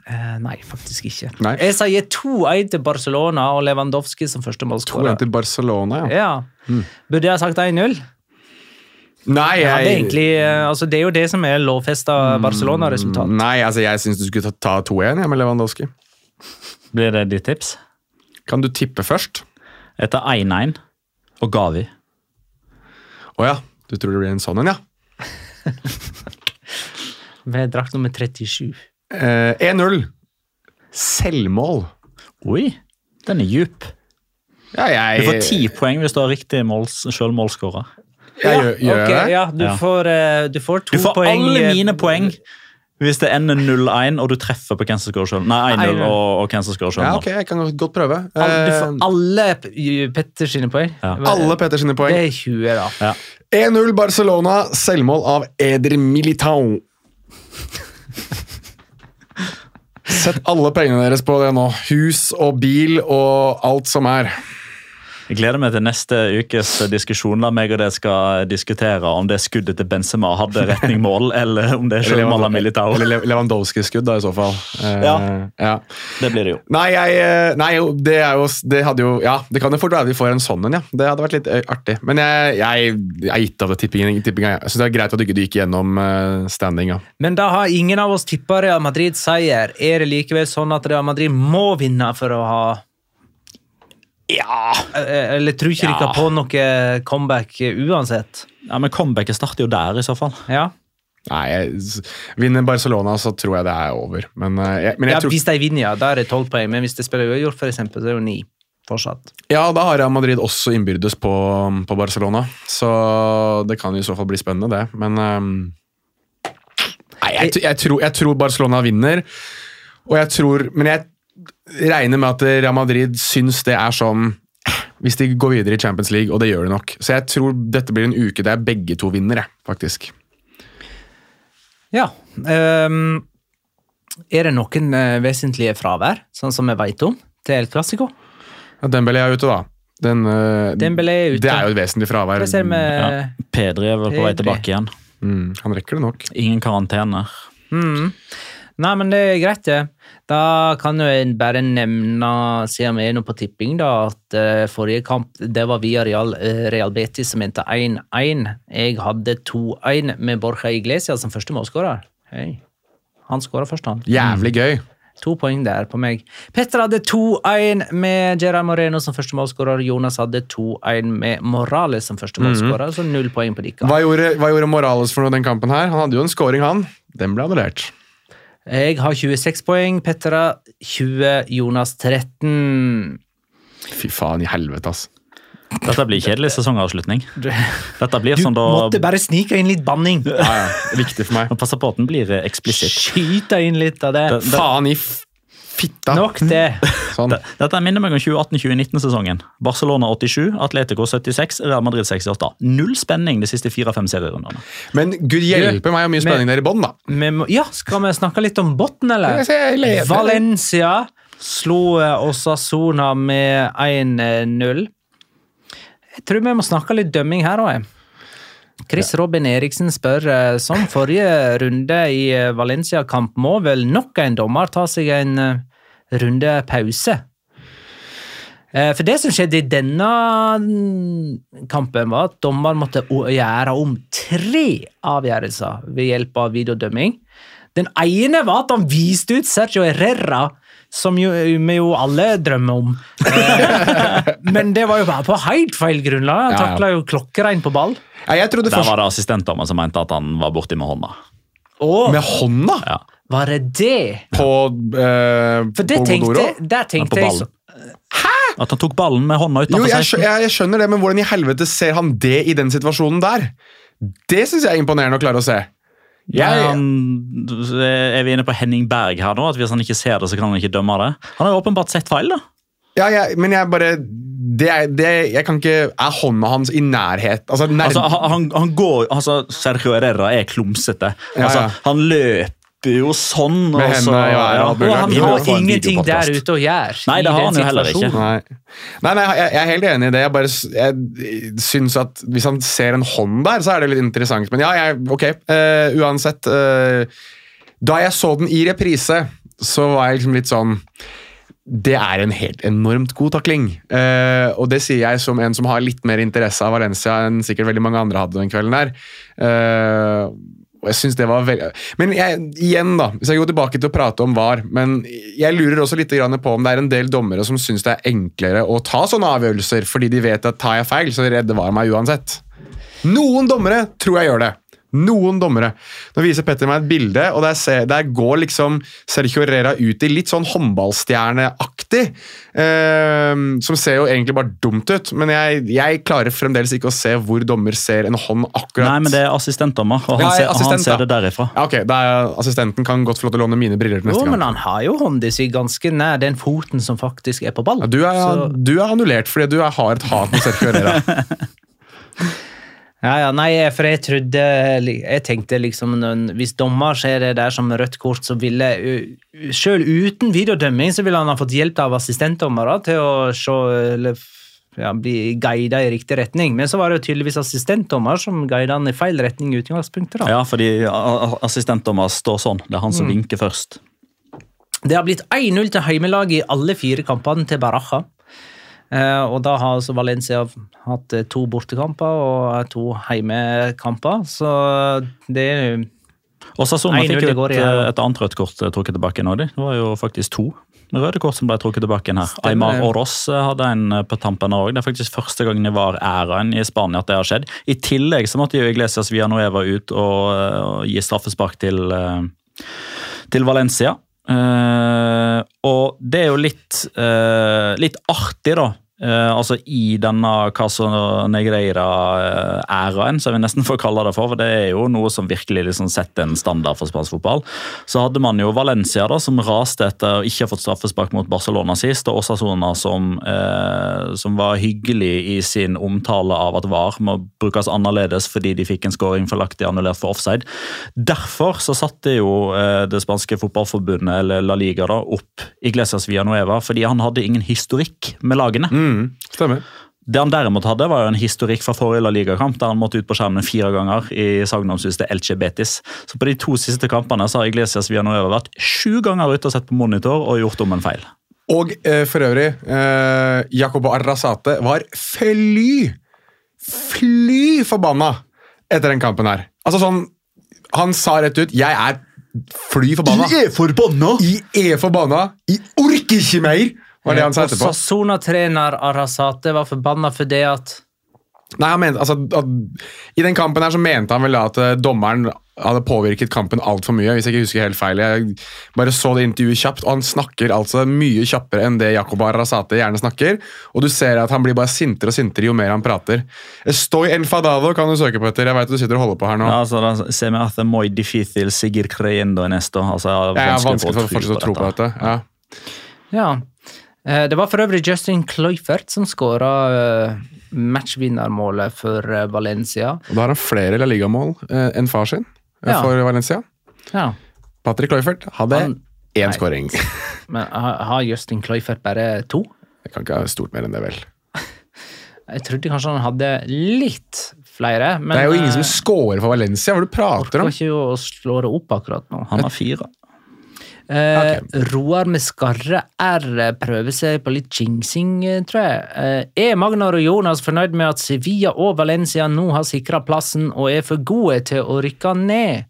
Eh, nei, faktisk ikke. Nei. Jeg sier 2-1 til Barcelona og Lewandowski som første 2-1 til Barcelona, ja. Ja. Burde jeg sagt 1-0? Nei, Jeg ja, det, er egentlig, eh, altså Det er jo det som er lovfesta Barcelona-resultat. nei, altså, jeg syns du skulle ta, ta 2-1 jeg, med Lewandowski. Blir det ditt tips? Kan du tippe først? Etter 1-1 og Gavi. Å ja. Du tror det blir en sånn en, ja? Ved drakt nummer 37. Eh, 1-0. Selvmål. Oi, den er djup. Ja, jeg Du får ti poeng hvis du har riktig måls, Ja, gjør, gjør okay, jeg det? ja, du, Ja. Får, eh, du får to Du får poeng. alle eh, mine poeng hvis det ender 0-1 og du treffer på hvem som skårer sjøl. Nei, 1-0 1-0. og, og hvem som skårer sjøl. Ja, ok, jeg kan godt prøve. Du får alle Petters sine poeng. Ja. alle Petters sine Det poeng. er 20, da. Ja. 1-0 Barcelona, selvmål av Eder Militao. Sett alle pengene deres på det nå. Hus og bil og alt som er. Jeg gleder meg til neste ukes diskusjon. Da meg og det skal diskutere om det skuddet til Benzema hadde retning mål, eller om det er av Militao. Eller Lewandowski-skudd, da, i så fall. Eh, Ja. ja. Det blir det jo. Nei, jeg, eh, nei det er jo Det hadde jo Ja, det kan jo fort være vi får en sånn en, ja. Det hadde vært litt eh, artig. Men jeg, jeg, jeg er gitt av det tippingen. tippingen. Jeg syns det er greit at du ikke gikk gjennom standinga. Men da har ingen av oss tippa Real Madrid-seier. Er det likevel sånn at Real Madrid må vinne for å ha Ja Eller tror ikke de kan på noe comeback eh, uansett? Ja, Men comebacket starter jo der, i så fall. Ja, Nei, jeg, vinner Barcelona, så tror jeg det er over. Men, eh, jeg, men jeg ja tror Hvis de vinner, ja, da er det tolv poeng. Men hvis de spiller uavgjort, eksempel, så er det jo ni fortsatt. Ja, da har Real Madrid også innbyrdes på, på Barcelona. Så det kan i så fall bli spennende, det. Men um... Nei, jeg, tror, jeg tror Barcelona vinner. Og jeg tror Men jeg regner med at Real Madrid syns det er sånn Hvis de går videre i Champions League, og det gjør de nok. Så jeg tror dette blir en uke der begge to vinner, faktisk. Ja. Um, er det noen eh, vesentlige fravær, sånn som vi vet om, til El Clásico? Ja, Dembélé er ute, da. Den, eh, Dembélé er ute. Det er jo et vesentlig fravær. Hva ser vi Ja. Pedri er vel på vei tilbake igjen. Mm, han rekker det nok. Ingen karantener. Mm. Nei, men det er greit, det. Da kan jo jeg bare nevne, siden vi er nå på tipping, da, at uh, forrige kamp det var via Real, uh, Real Betis som endte 1-1. Jeg hadde 2-1 med Borja Iglesias som første målskårer. Hei. Han skåra først, han. Jævlig gøy. To poeng der på meg. Petter hadde 2-1 med Gerard Moreno som første målskårer. Jonas hadde 2-1 med Morales som første målskårer, så null poeng på dere. Hva gjorde, hva gjorde Morales for noe den kampen her? Han hadde jo en scoring, han. Den ble annullert. Jeg har 26 poeng, Petter har 20, Jonas 13. Fy faen i helvete, ass. Dette blir kjedelig sesongavslutning. Dette blir Du sånn da måtte bare snike inn litt banning. Ja, ja. Viktig for meg. Passe på at den blir eh, eksplisitt. Skyte inn litt av det. Det- det- Faen i f- fitta. Nok det. Sånn. Det- Dette minner meg om 2018-2019-sesongen. Barcelona 87, Atletico 76, Real Madrid 68. Null spenning de siste fire-fem serierundene. Men gud hjelpe meg hvor mye spenning det er i bånn, da. Må, ja, skal vi snakke litt om Botten, eller? Valencia slo Osasona med 1-0. Jeg tror vi må snakke litt dømming her òg. Chris Robin Eriksen spør eh, som forrige runde i eh, Valencia-kamp, må vel nok en dommer ta seg en eh, runde pause? Eh, For det som skjedde i denne kampen, var at dommer måtte gjøre om tre avgjørelser ved hjelp av videodømming. Den ene var at han viste ut Sergio Herrera, som jo, vi jo alle drømmer om. Eh, Men det var jo bare på helt feil grunnlag. Han takla jo klokkerein på ball. Ja, jeg Der var det assistentdommer som mente at han var borti med hånda. Og Med hånda Ja. Var det det? på eh, For det tenkte, der tenkte jeg Hæ? At han tok ballen med hånda Jo, utenfor jeg, 16. jeg, jeg skjønner det, men hvordan i helvete ser han det i den situasjonen der? Det syns jeg er imponerende å klare å se. Ja, Jeg, han, er vi inne på Henning Berg her nå? At Hvis han ikke ser det, så kan han ikke dømme det? Han har jo åpenbart sett feil, da. ja, jeg, men jeg bare det er, det, Jeg kan ikke Er hånda hans i nærhet Altså, nær, Altså, han, han- går altså, Sergio Herrera er klumsete. Ja, Altså, ja. Han løper jo sånn. Med og så- ja, været og han har ingenting der ute å gjøre. Nei, det har han jo heller ikke. Nei, nei, nei jeg, jeg er helt enig i det. Jeg bare jeg syns at hvis han ser en hånd der, så er det litt interessant. Men ja, jeg, ok. Uh, uansett. Uh, da jeg så den i reprise, så var jeg liksom litt sånn det er en helt enormt god takling. Eh, og det sier jeg som en som har litt mer interesse av Valencia enn sikkert veldig mange andre hadde den kvelden der. Eh, og jeg synes det var veldig... Men jeg, igjen, da, hvis jeg går tilbake til å prate om VAR Men jeg lurer også litt på om det er en del dommere som syns det er enklere å ta sånne avgjørelser fordi de vet at tar jeg feil, så redder VAR meg uansett. Noen dommere tror jeg gjør det. Noen dommere. Nå viser Petter meg et bilde, og der, ser, der går liksom Sergio Rera ut i litt sånn håndballstjerneaktig. Eh, som ser jo egentlig bare dumt ut, men jeg, jeg klarer fremdeles ikke å se hvor dommer ser en hånd akkurat Nei, men det er assistentdommer, og han, Ja, ser, assistent, han ser det derifra. ja, ok, da er Assistenten kan godt få lov til å låne mine briller til Jo, neste men han har jo hånda si ganske nær den foten som faktisk er på ball. Ja, du, er, Så- du er annullert fordi du er, har et hat mot Sergio Herrera. Ja, ja, nei, for jeg trodde Jeg tenkte liksom Hvis dommer ser det der som rødt kort, så ville Selv uten videodømming så ville han ha fått hjelp av assistentdommere til å se eller ja, bli guida i riktig retning. Men så var det jo tydeligvis assistentdommer som guida han i feil retning i utgangspunktet. da. Ja, fordi assistentdommer står sånn. Det er han som vinker først. Det har blitt 1-0 til heimelaget i alle fire kampene til Baraja. Eh, og da har altså Valencia hatt eh, to bortekamper og eh, to heimekamper, så det er Og Sassona fikk jo et, et annet rødt kort trukket tilbake nå. Det var jo faktisk to røde kort som ble trukket tilbake her. Stemmer Aymar. Oros hadde en på tampen òg. Det er faktisk første gangen i var æraen i Spania at det har skjedd. I tillegg så måtte jo Iglesias Villanueva ut og, og gi straffespark til, til Valencia. Eh, og det er jo litt, uh, litt artig, da. Eh, altså I denne Caso Negreira-æraen, som vi nesten får kalle det for, for det er jo noe som virkelig liksom setter en standard for spansk fotball, så hadde man jo Valencia, da, som raste etter å ikke ha fått straffespark mot Barcelona sist, og Osasona, som, uh, som var hyggelig i sin omtale av at VAR må brukes annerledes fordi de fikk en scoring forlaktig annullert for offside. Derfor så satte jo uh, det spanske fotballforbundet, eller La Liga, da, opp Iglesias Villanueva, fordi han hadde ingen historikk med lagene. Mm, stemmer. Det han derimot hadde, var jo en historikk fra forrige La Liga-kamp, der han måtte ut på skjermen fire ganger i sagnomsuste Elche Betis. Så på de to siste kampene så har Iglesias Villanueva vært sju ganger ute og sett på monitor og gjort om en feil. Og eh, for øvrig, eh, Jacobo Arrazate var fly, fly forbanna etter den kampen her. Altså sånn, Han sa rett ut 'Jeg er fly forbanna'. er forbanna! I er forbanna. I orker ikke mer! Var det han sa Og etterpå. Sassona-trener Arasate var forbanna for det at Nei, han mente, altså, at, I den kampen her så mente han vel da at eh, dommeren hadde påvirket kampen altfor mye. hvis jeg ikke husker helt feil. Jeg bare så det intervjuet kjapt, og han snakker altså mye kjappere enn det Jakob Arasate gjerne snakker. Og du ser at han blir bare sintere og sintere jo mer han prater. Estoy enfadado kan du søke på etter. Jeg vet du sitter og holder på her nå. Ja, altså, da ser vi at det er muy difícil seguir creyendo en esto. Altså, Jeg har vanskelig for, fortsatt å tro på dette. Ja. Ja. Eh, Det var for øvrig Justin Cloyfert som skåra matchvinnermålet for eh, Valencia. Og Da har han flere La Liga-mål eh, enn far sin eh, Ja. for Valencia. Ja. Patrick Cloyfert hadde Han- én skåring. Men har Justin Cloyfert bare to? Jeg kan ikke ha stort mer enn det, vel. Jeg trodde kanskje han hadde litt flere. Men Det er jo ingen eh, som scorer for Valencia. Hva du prater orker om? ikke å slå det opp akkurat nå. Han har fire. Eh, Roar med skarre R prøver seg på litt jinxing, eh, tror jeg. Eh, er Magnar og Jonas fornøyd med at Sevilla og Valencia nå har sikra plassen og er for gode til å rykke ned?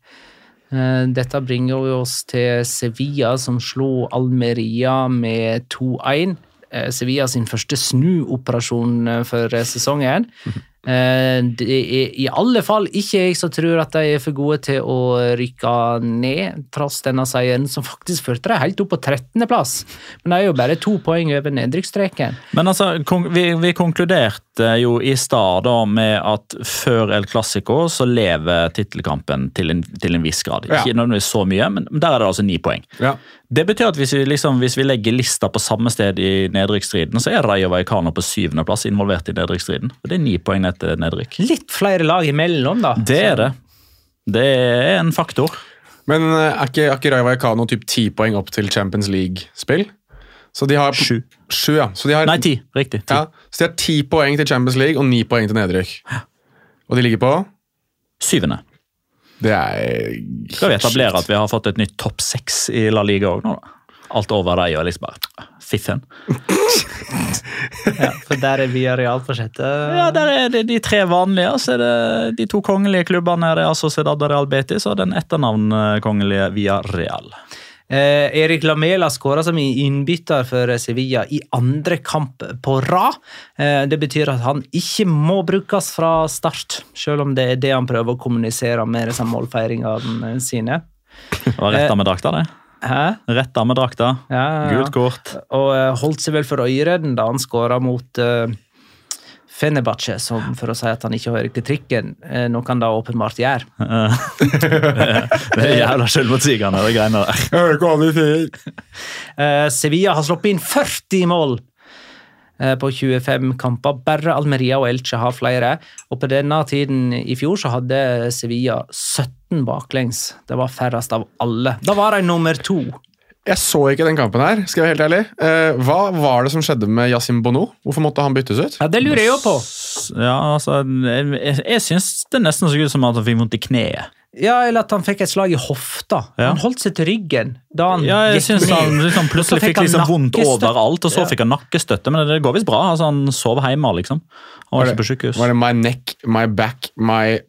Eh, Dette bringer jo oss til Sevilla, som slo Almeria med 2-1. Eh, Sevilla sin første snuoperasjon eh, for eh, sesongen. Eh, Det er i alle fall ikke jeg som tror at de er for gode til å rykke ned, trass denne seieren, som faktisk førte dem helt opp på 13.-plass. Men de er jo bare to poeng over nedrykksstreken. Men altså, vi, vi konkluderte jo i stad med at før El Clásico så lever tittelkampen til en, til en viss grad. Ja. Ikke nødvendigvis så mye, men der er det altså ni poeng. Ja. Det betyr at hvis vi, liksom, hvis vi legger lista på samme sted i nedrykksstriden, så er Rayo Vallecano på syvendeplass involvert i nedrykksstriden. Og Det er ni poeng ned til nedrykk. Litt flere lag imellom, da. Det er det. Det er en faktor. Men eh, er ikke, er ikke Rayo Vallecano typ ti poeng opp til Champions League-spill? Så de har Sju. Sju, ja. Så de har, Nei, ti. Riktig. Ti. Ja, så de har ti poeng til Champions League og ni poeng til nedrykk. Og de ligger på Syvende. Det er Skal vi etablere at vi har fått et nytt topp seks i La Liga òg nå, da? Alt over deg og liksom bare fiffen. Ja, for der er via sjette. Ja, der er det de tre vanlige, så er det de to kongelige klubbene. Er altså Sociedad og Real Betis og den etternavnkongelige Via Real. Eh, Erik Lamela skåra som innbytter for Sevilla i andre kamp på rad. Eh, det betyr at han ikke må brukes fra start, selv om det er det han prøver å kommunisere med disse målfeiringene sine. Det var retta med drakta, det. Hæ? av med drakta. Ja, ja, ja. Gult kort. Og uh, holdt seg vel for øyredden da han skåra mot uh, Fenebache, som for å si at han ikke hører til trikken, uh, noe han da åpenbart gjør. Det er jævla selvmotsigende, de greiene der. uh. Eh, Sevilla har sluppet inn 40 mål eh, på 25 kamper. Bare Almeria og Elche har flere. Og på denne tiden i fjor så hadde Sevilla 17 baklengs. Det var færrest av alle. Da var de nummer to. Jeg så ikke den kampen her, skal jeg være helt ærlig. Eh, hva var det som skjedde med Yasim Bono? Hvorfor måtte han byttes ut? Ja, Det lurer jeg jo på. Ja, altså, jeg, jeg, jeg syns det nesten så ut som at han fikk vondt i kneet. Ja, Eller at han fikk et slag i hofta. Ja. Han holdt seg til ryggen da han Ja, jeg gikk synes han liksom, plutselig fikk han liksom vondt overalt, og så Ja. fikk han nakkestøtte. Men det går visst bra. altså Han sov hjemme, liksom. Han var det, ikke på var det my neck, my back, my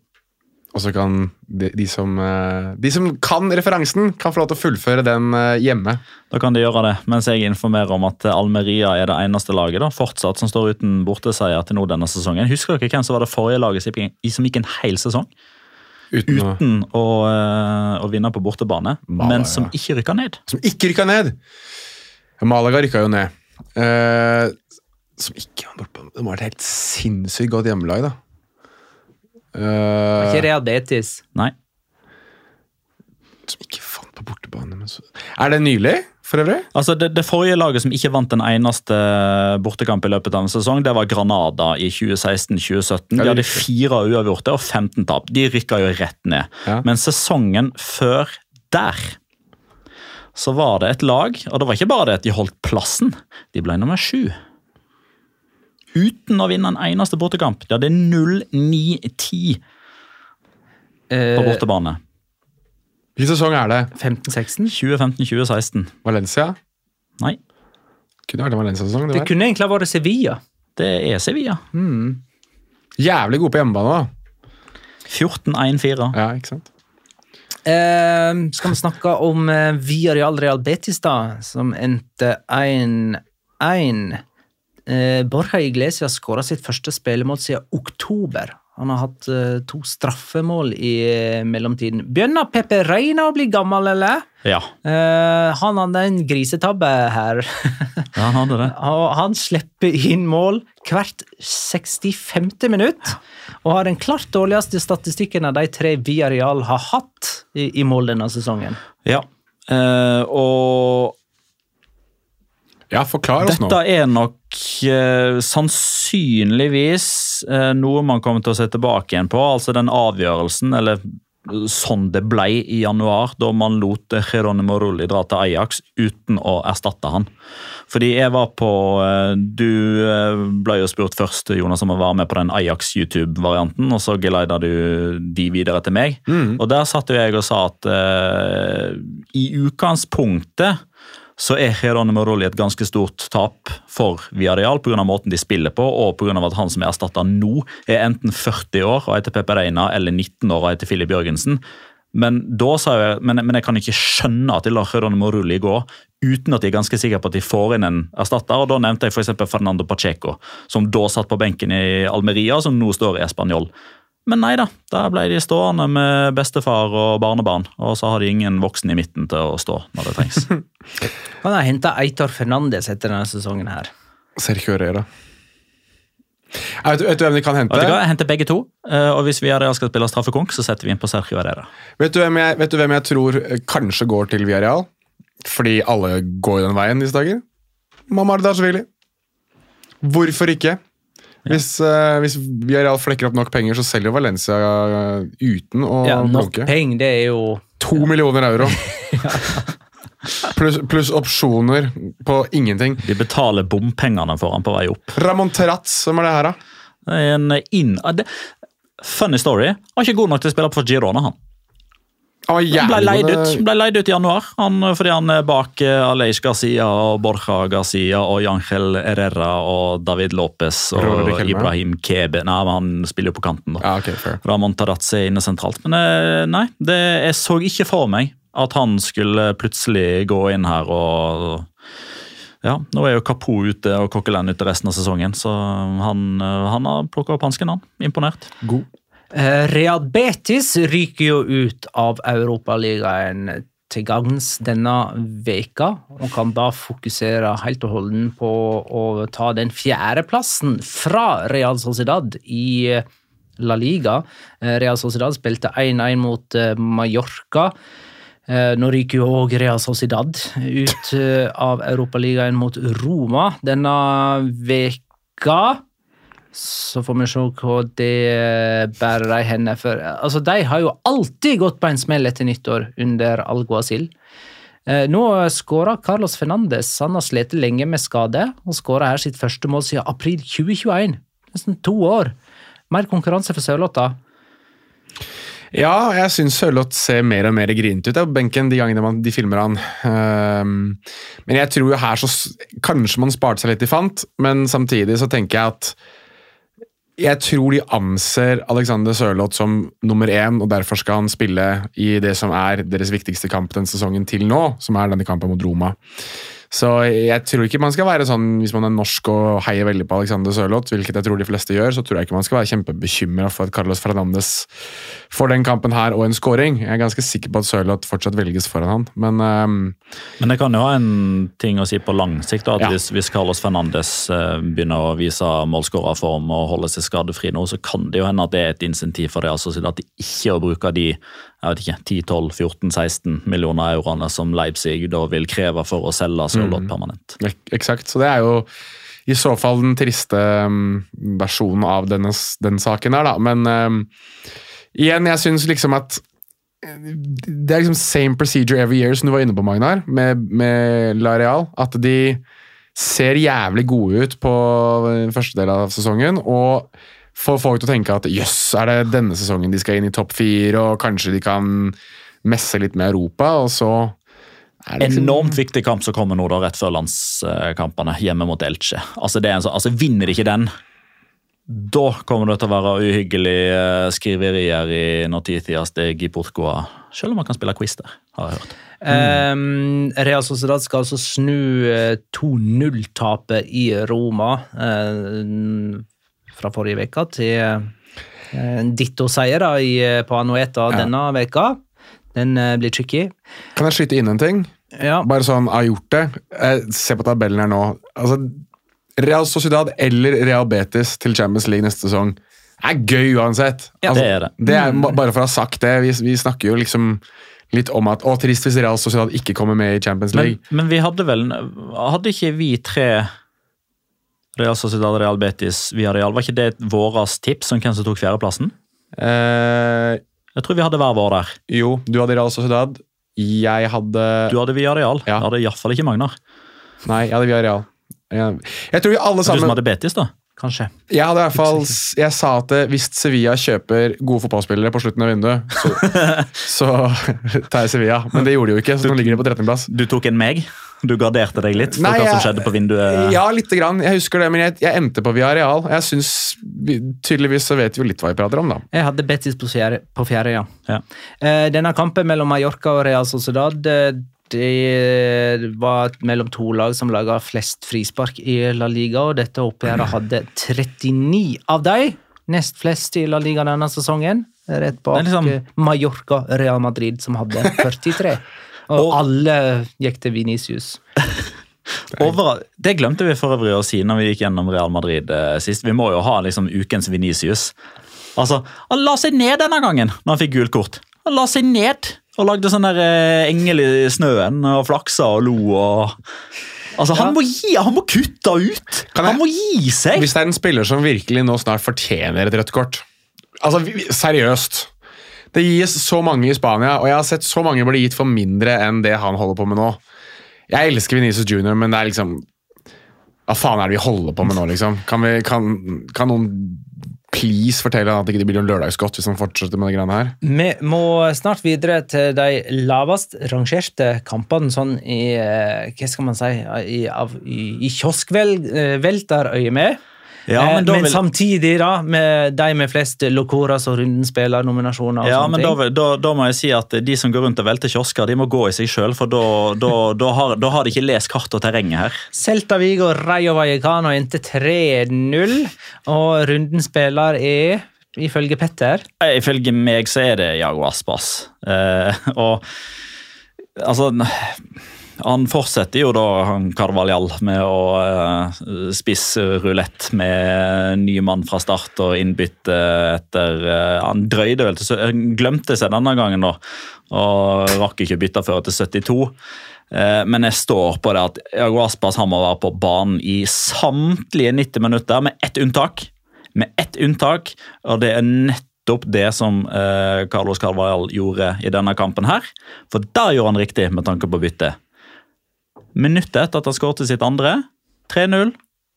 Og så kan de, de, som, eh, de som kan referansen, kan få lov til å fullføre den eh, hjemme. Da kan de gjøre det, mens jeg informerer om at Almeria er det eneste laget da, fortsatt som står uten borteseier til nå denne sesongen. Husker dere hvem som var det forrige laget som gikk- en hel sesong Uten uten å, eh, å vinne på bortebane, Malaga. men som ikke rykka ned? som ikke rykka ned! Malaga rykka jo ned. Eh, som ikke Det var et helt sinnssykt godt hjemmelag, da. Eh, Ikke Rea Betis. Nei. som ikke fant på bortebane. Men så... Er det nylig, for øvrig? Altså det, det forrige laget som ikke vant en eneste bortekamp i løpet av en sesong, det var Granada i 2016-2017. De hadde fire uavgjorte og 15 tap. De rykka jo rett ned. Ja. Men sesongen før der så var det et lag, og det var ikke bare det at de holdt plassen, de ble nummer sju. Uten å vinne en eneste bortekamp. Der det er 0-9-10 på Eh, bortebane. Hvilken sesong er det? 15-16? 2015-2016. Valencia? Nei, Kunne vært en Valencia-sesong. Det det kunne egentlig ha vært Sevilla. det er Sevilla. Jævlig gode på hjemmebane, da. 14-1-4. Ja, ikke sant? Eh, skal vi snakke om eh, Villarreal Real Betis, da, som endte 1-1. Eh, Borja Iglesias skåra sitt første spillemål siden oktober. Han har hatt eh, to straffemål i eh, mellomtiden. Begynner Pepe Reina å bli gammel, eller? Ja, Eh, han hadde en grisetabbe her. ja, han hadde det. Han slipper inn mål hvert 65. minutt. Og har den klart dårligste statistikken av de tre Villarreal har hatt i, i mål denne sesongen. Ja. Eh, og Ja, forklar oss nå. dette er nok eh, sannsynligvis eh, noe man kommer til å se tilbake igjen på. Altså den avgjørelsen, eller sånn det ble i januar, da man lot Geronimo Rulli dra til Ajax uten å erstatte han. Fordi jeg var på eh, Du eh, ble jo spurt først, Jonas, om å være med på den Ajax YouTube-varianten, og så geleida du de videre til meg. Og der satt jo jeg og sa at eh, i utgangspunktet så er Geronimo Rulli et ganske stort tap for Villarreal pga. måten de spiller på, og pga. at han som er erstatta nå, er enten 40 år og heter Pepe Reina, eller 19 år og heter Filip Jørgensen. Men, jeg, men, men jeg kan ikke skjønne at de lar Geronimo Rulli gå uten at de er ganske sikre på at de får inn en erstatter. og Da nevnte jeg f.eks. Fernando Pacheco, som da satt på benken i Almeria, som nå står i Español. Men nei da, da ble de stående med bestefar og barnebarn. Og så har de ingen voksen i midten til å stå når det trengs. Han har henta Eitor Fernandes etter denne sesongen her. Sergio Herrera. Jeg vet, vet du hvem de kan hente? Vet du hva, Jeg henter begge to, eh, og hvis vi er skal spille straffekonk, så setter vi inn på Sergio Herrera. Vet du, hvem jeg, vet du hvem jeg tror kanskje går til Villarreal? Fordi alle går den veien disse dager. Mamar Dashvili. Hvorfor ikke? Hvis, uh, hvis Villarreal flekker opp nok penger, så selger Valencia uh, uten å Ja, nok blunke. penger, det er jo To millioner euro. Pluss plus opsjoner på ingenting. De betaler bompengene for han på vei opp. Ramon Terraz, hvem er det her, da? Det En inn... ah, funny story. Han er ikke god nok til å spille på Girona, han. Han ble leid ut, ble leid ut i januar han, fordi han er bak eh, Aleix Garcia og Borja Garcia og Jangel Herrera og David Lopez og Ibrahim Kebe. Nei, men han spiller jo på kanten, da. Ja, ok, fair. Ramón Tarazzi er inne sentralt. Men eh, nei, det, jeg så ikke for meg at han skulle plutselig gå inn her og Ja, nå er jo Kapo ute og Kokkeland ute resten av sesongen, så han, eh, han har plukka opp hansken, han. Imponert. God. Eh, Real Betis ryker jo ut av Europaligaen til gagns denne veka, og kan da fokusere helt og holden på å ta den fjerdeplassen fra Real Sociedad i eh, La Liga. Eh, Real Sociedad spilte 1-1 mot Mallorca. Nå ryker jo òg Real Sociedad ut av Europaligaen mot Roma denne veka. Så får vi se hva det bærer de henne for. Altså, De har jo alltid gått på en smell etter nyttår under Alguacil. Eh, Nå skåra Carlos Fernandes. Han har slitt lenge med skade, og skåra her sitt første mål siden april 2021. Nesten to år. Mer konkurranse for Sørlotta. Ja, jeg syns Sørloth ser mer og mer grinete ut på benken de gangene man, de filmer han. Um, men jeg tror jo her så Kanskje man sparte seg litt i fant, men samtidig så tenker jeg at jeg tror de anser Alexander Sørloth som nummer én, og derfor skal han spille i det som er deres viktigste kamp den sesongen til nå, som er denne kampen mot Roma. Så jeg tror ikke man skal være sånn, hvis man er norsk og heier veldig på Alexander Sørloth, hvilket jeg tror de fleste gjør, så tror jeg ikke man skal være kjempebekymra for at Carlos Fernandes får den kampen her og en scoring. Jeg er ganske sikker på at Sørloth fortsatt velges foran han, men um, Men det kan jo ha en ting å si på lang sikt. da, at Ja. hvis, hvis Carlos Fernandes eh, begynner å vise målskårerform og holde seg skadefri nå, så kan det jo hende at det er et insentiv for det. altså at de ikke å bruke de jeg vet ikke, 10-12-14-16 millioner euroene som Leipzig da vil kreve for å selge Sørloth permanent. ek- eksakt. Så det er jo i så fall den triste ehm, versjonen av denne, den saken her, da. Men ehm, igjen, jeg syns liksom at eh, det er liksom same procedure every year, som du var inne på, Magnar, med, med Lareal. At de ser jævlig gode ut på eh, første del av sesongen, og får folk til å tenke at jøss, er det denne sesongen de skal inn i topp fire, og kanskje de kan messe litt med Europa, og så liksom- Enormt viktig kamp som kommer nå da, rett før landskampene, hjemme mot Elche. Altså, det er en sånn, altså Vinner de ikke den, da kommer det til å være uhyggelige eh, skriverier i Notitias de Giportcoa. Selv om man kan spille quiz der, har jeg hørt. Um, Real Sociedad skal altså snu eh, 2-0-tapet i Roma eh, fra forrige uke til eh, en ditto-seier på Anueta Ja. denne veka. Den eh, blir tricky. Kan jeg skyte inn en ting? Ja. Bare sånn, jeg har gjort det. Eh, Se på tabellen her nå. Altså, Real Sociedad eller Real Betis til Champions League neste sesong er gøy uansett. Ja, altså, det er det. det er, bare for å ha sagt det, vi, vi snakker jo liksom litt om at å, trist hvis Real Sociedad ikke kommer med i Champions Men, League. men vi hadde vel Hadde ikke vi tre Real Sociedad, Real Betis, via Real, var ikke det vårt tips om hvem som tok fjerdeplassen? Eh, Jeg tror vi hadde hver vår der. jo, du hadde Real Sociedad. Jeg hadde Du hadde via Real. Ja. Jeg hadde iallfall ikke Magnar. Nei, jeg hadde via Real. Jeg, jeg tror vi alle sammen Du som hadde Betis, da? Kanskje. Jeg hadde i hvert fall Jeg sa at eh, hvis Sevilla kjøper gode fotballspillere på slutten av vinduet, så, så tar jeg Sevilla. Men det gjorde de jo ikke, så nå ligger de på 13.-plass. Du tok en meg? Du garderte deg litt for Nei, hva som skjedde på vinduet? Ja, lite grann. Jeg husker det, men jeg, jeg endte på Villarreal. Jeg synes, Tydeligvis så vet vi jo litt hva vi prater om, da. Jeg hadde Betis på fjerde, på fjerde ja. Ja. Eh, denne kampen mellom Mallorca og Real Sociedad eh, det var mellom to lag som laga flest frispark i La Liga, og dette oppgjøret hadde 39 av dem. Nest flest i La Liga denne sesongen. Rett bak liksom- eh, Mallorca Real Madrid, som hadde 43. Og, Og- alle gikk til Venicius. Over, det glemte vi for øvrig å si når vi gikk gjennom Real Madrid eh, sist. Vi må jo ha liksom ukens Venicius. Altså, Han la seg ned denne gangen når han fikk gult kort. Han la seg ned og lagde sånn der eh, engel i snøen og flaksa og lo. og... Altså, han, må gi, han må kutte ut! Kan jeg- Han må gi seg! Hvis det er en spiller som virkelig nå snart fortjener et rødt kort Altså, seriøst. Det gis så mange i Spania, og jeg har sett så mange bli gitt for mindre enn det han holder på med nå. Jeg elsker Venezia Junior, men det er liksom Hva faen er det vi holder på med nå, liksom? Kan, vi, kan, kan noen please fortelle at det ikke blir noen lørdagsgodt hvis han fortsetter med det greiene her? Vi må snart videre til de lavest rangerte kampene, sånn i eh, Hva skal man si I, av- i, i kioskvelterøyemed. Ja, Eh, men da men vil- samtidig, da, med de med flest Locoras og rundenspillernominasjoner. og Ja, men da, da, da må jeg si at de som går rundt og velter kiosker, de må gå i seg sjøl, for har, da har de ikke lest kart og terrenget her. Celta Vigo Rayo Vallecano endte 3-0, og runden spiller er, ifølge Petter Eh, Ifølge meg så er det Jago Aspas. Uh, og altså Han fortsetter jo da, han Carvalhal, med å eh, spisse rulett med ny mann fra start og innbytte etter eh, Han drøyde vel til han Glemte seg denne gangen, da, og rakk ikke bytte før til 72. Eh, Men jeg står på det at Jago Aspas han må være på banen i samtlige 90 minutter, med ett unntak. Med ett unntak, og det er nettopp det som eh, Carlos Carvajal gjorde i denne kampen her. For der gjorde han riktig med tanke på byttet. Minuttet etter at han skåret sitt andre, 3-0,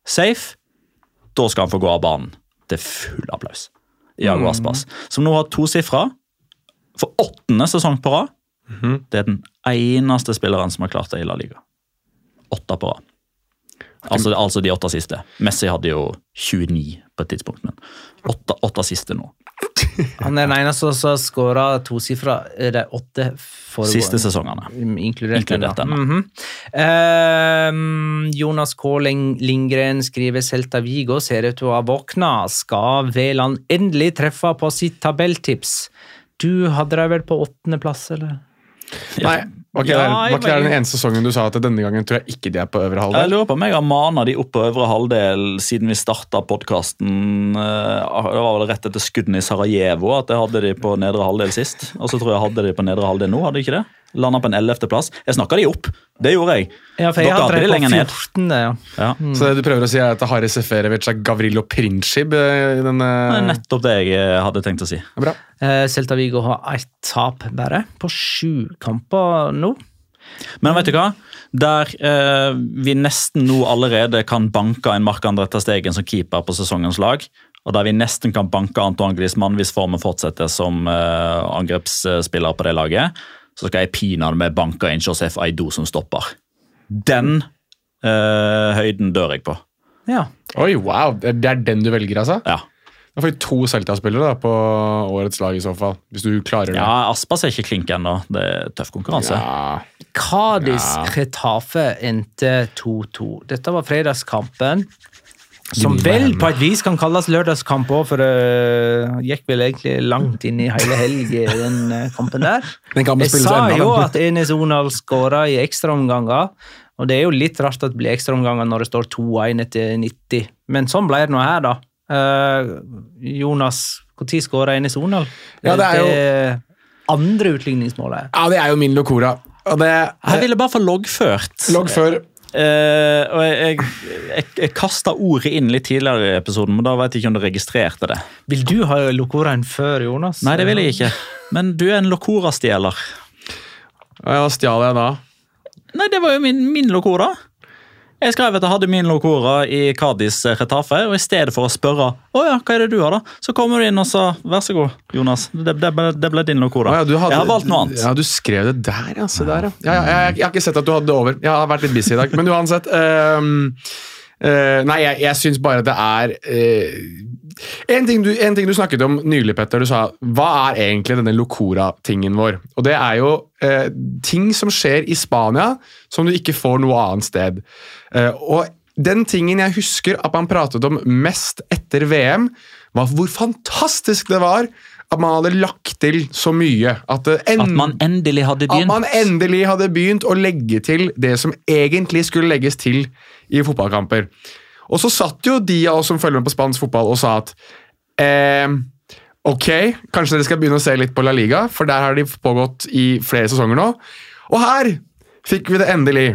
safe, da skal han få gå av banen. Det er full applaus. Jago Aspas, som nå har tosifra for åttende sesong på rad. Det er den eneste spilleren som har klart det i La Liga. Åtte på rad. Altså, altså de åtte siste. Messi hadde jo 29 på et tidspunkt, men åtte, åtte siste nå. Han er den eneste som har skåra tosifra de åtte foregående. Siste sesongene. Inkludert, Inkludert denne. denne. -hmm. Ehm, Jonas K. Lindgren skriver Celta Vigo ser ut til å ha våkna. Skal Veland endelig treffe på sitt tabelltips? Du hadde deg vel på åttendeplass, eller? Nei, var ikke, Ja, det, var ikke det den eneste sesongen du sa at denne gangen tror jeg ikke de er på øvre halvdel? Jeg lurer på om jeg har mana de opp på øvre halvdel siden vi starta podkasten. Det var vel rett etter skuddene i Sarajevo at jeg hadde de på nedre halvdel sist. Og så tror jeg hadde de på nedre halvdel nå. hadde de ikke det? Landa på en ellevteplass. Jeg snakka de opp, det gjorde jeg. Ja, for jeg hadde hadde de lenger ned. 14. Ja. Mm. Så det du prøver å si er at Haris Seferovic er Gavrilo Princip eh, i denne Det nettopp det jeg eh, hadde tenkt å si. Bra. Eh, Celta Vigo har ett tap bare, på sju kamper nå. Men vet du hva? Der eh, vi nesten nå allerede kan banke en Mark-André Stegen som keeper på sesongens lag, og der vi nesten kan banke Antoine Griezmann hvis formen fortsetter som eh, angrepsspiller på det laget, så skal jeg pinadø med banke inn Josef Aido som stopper. Den øh, høyden dør jeg på. Ja. Oi, wow! Det er- den du velger, altså? Ja. Da får vi to Celta-spillere på årets lag i så fall. Hvis du klarer det. ja, Aspas er ikke klink ennå. Det er tøff konkurranse. Ja. Cádiz Retafe endte 2-2. Dette var fredagskampen. Som vel på et vis kan kalles lørdagskamp òg, for det gikk vel egentlig langt inn i hele helg i den eh, kampen der. Den kampen Jeg sa jo at Enes Onal skåra i ekstraomganger, og det er jo litt rart at det blir ekstraomganger når det står 2-1 etter 90, men sånn ble det nå her, da. Eh, Jonas, når skåra Enes Onal? Ja, det er jo- Det andre utligningsmålet. ja, det er jo min Locora. Og det Jeg ville bare få loggført. Logg Eh, og jeg, jeg, jeg, jeg kasta ordet inn litt tidligere i episoden, men da vet jeg ikke om du registrerte det. Vil du ha Locoraen før Jonas? Nei, det vil jeg ikke. Men du er en Locora-stjeler. Hva stjal jeg da? Nei, det var jo min, min Locora. Jeg skrev at jeg hadde min Locora i Kadis Retafe, og i stedet for å spørre å ja, hva er det du har, da, så kommer du inn og sa vær så god, Jonas. Det, det, ble, det ble din Locora. Ja, Jeg har valgt noe annet. Ja, Du skrev det der, ja. Se der, ja. ja, ja jeg, jeg har ikke sett at du hadde det over. Jeg har vært litt busy i dag. Men uansett ehm, eh, Nei, jeg, jeg syns bare det er uh, en, ting du, en ting du snakket om nylig, Petter. Du sa hva er egentlig denne Locora-tingen vår? Og det er jo uh, ting som skjer i Spania som du ikke får noe annet sted. Og den tingen jeg husker at man pratet om mest etter VM, var hvor fantastisk det var at man hadde lagt til så mye. At, en, At man endelig hadde begynt. at man endelig hadde begynt å legge til det som egentlig skulle legges til i fotballkamper. Og så satt jo de av oss som følger med på spansk fotball og sa at eh, ok, kanskje dere skal begynne å se litt på La Liga, for der har de pågått i flere sesonger nå. Og her fikk vi det endelig.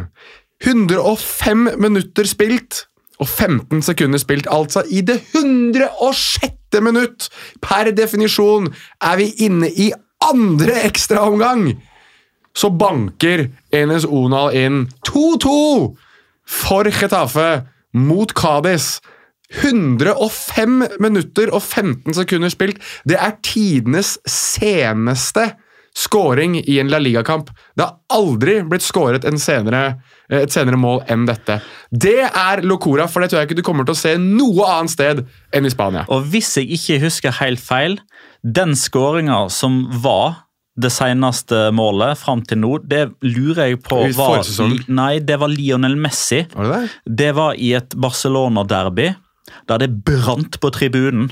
105 minutter spilt og 15 sekunder spilt. Altså i det 106. minutt! Per definisjon er vi inne i andre ekstraomgang! Så banker Enes Onal inn 2-2 for Getafe mot Cádiz. 105 minutter og 15 sekunder spilt. Det er tidenes seneste scoring i en La Liga-kamp. Det har aldri blitt skåret en senere, et senere mål enn dette. Det er Locora, for det tror jeg ikke du kommer til å se noe annet sted enn i Spania. Og hvis jeg ikke husker helt feil, den skåringa som var det seneste målet fram til nå, det lurer jeg på var? Nei, det var Lionel Messi. Var det det? Det var i et Barcelona-derby, der det brant på tribunen.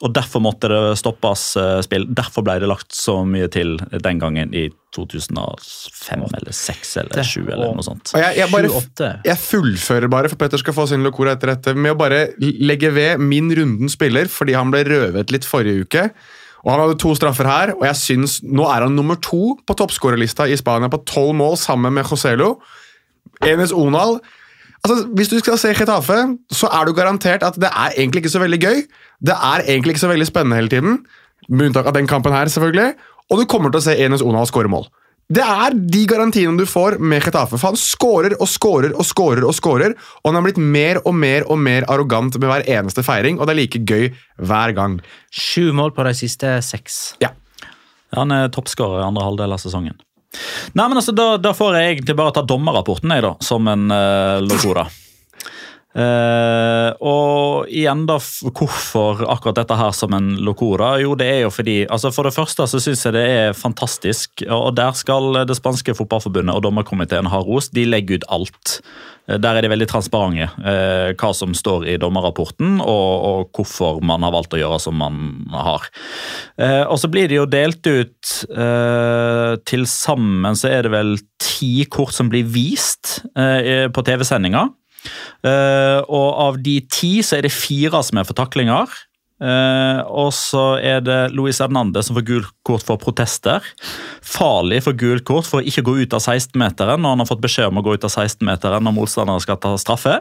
Og Derfor måtte det stoppes eh, spill. Derfor ble det lagt så mye til den gangen i 2005 eller 2006 eller 2007 eller noe sånt. Og jeg, jeg, bare, jeg fullfører bare, for Petter skal få sin lokora etter dette, med å bare legge ved min runden spiller, fordi han ble røvet litt forrige uke. Og Han hadde to straffer her, og jeg synes, nå er han nummer to på toppskårerlista i Spania på tolv mål sammen med Joselo. Enes Onal altså, Hvis du skal se Getafe, så er du garantert at det er egentlig ikke så veldig gøy. Det er egentlig ikke så veldig spennende hele tiden, med unntak av den kampen her, selvfølgelig. Og du kommer til å se Enes Onal skåre mål. Det er de garantiene du får med Getafe. For han skårer og skårer og skårer, og skårer, og han har blitt mer og mer og mer arrogant med hver eneste feiring, og det er like gøy hver gang. Sju mål på de siste seks. Ja. Han er toppskårer i andre halvdel av sesongen. Nei, men altså, da, da får jeg egentlig bare ta dommerrapporten jeg da, som en uh, Locora. Eh, og igjen, da, hvorfor akkurat dette her som en Locora? Jo, det er jo fordi altså For det første så syns jeg det er fantastisk, og der skal det spanske fotballforbundet og dommerkomiteen ha ros. De legger ut alt. Eh, Der er de veldig transparente uh, hva som står i dommerrapporten, og, og hvorfor man har valgt å gjøre som man har. Uh, og så blir det jo delt ut Til sammen så er det vel ti kort som blir vist på TV-sendinga. Eh, og av de ti så er det fire som er for taklinger. Uh, og så er det Luis Hernandez som får gult kort for protester. Farlig for gult kort for å ikke gå ut av 16-meteren når han har fått beskjed om å gå ut av 16-meteren når motstanderen skal ta straffe.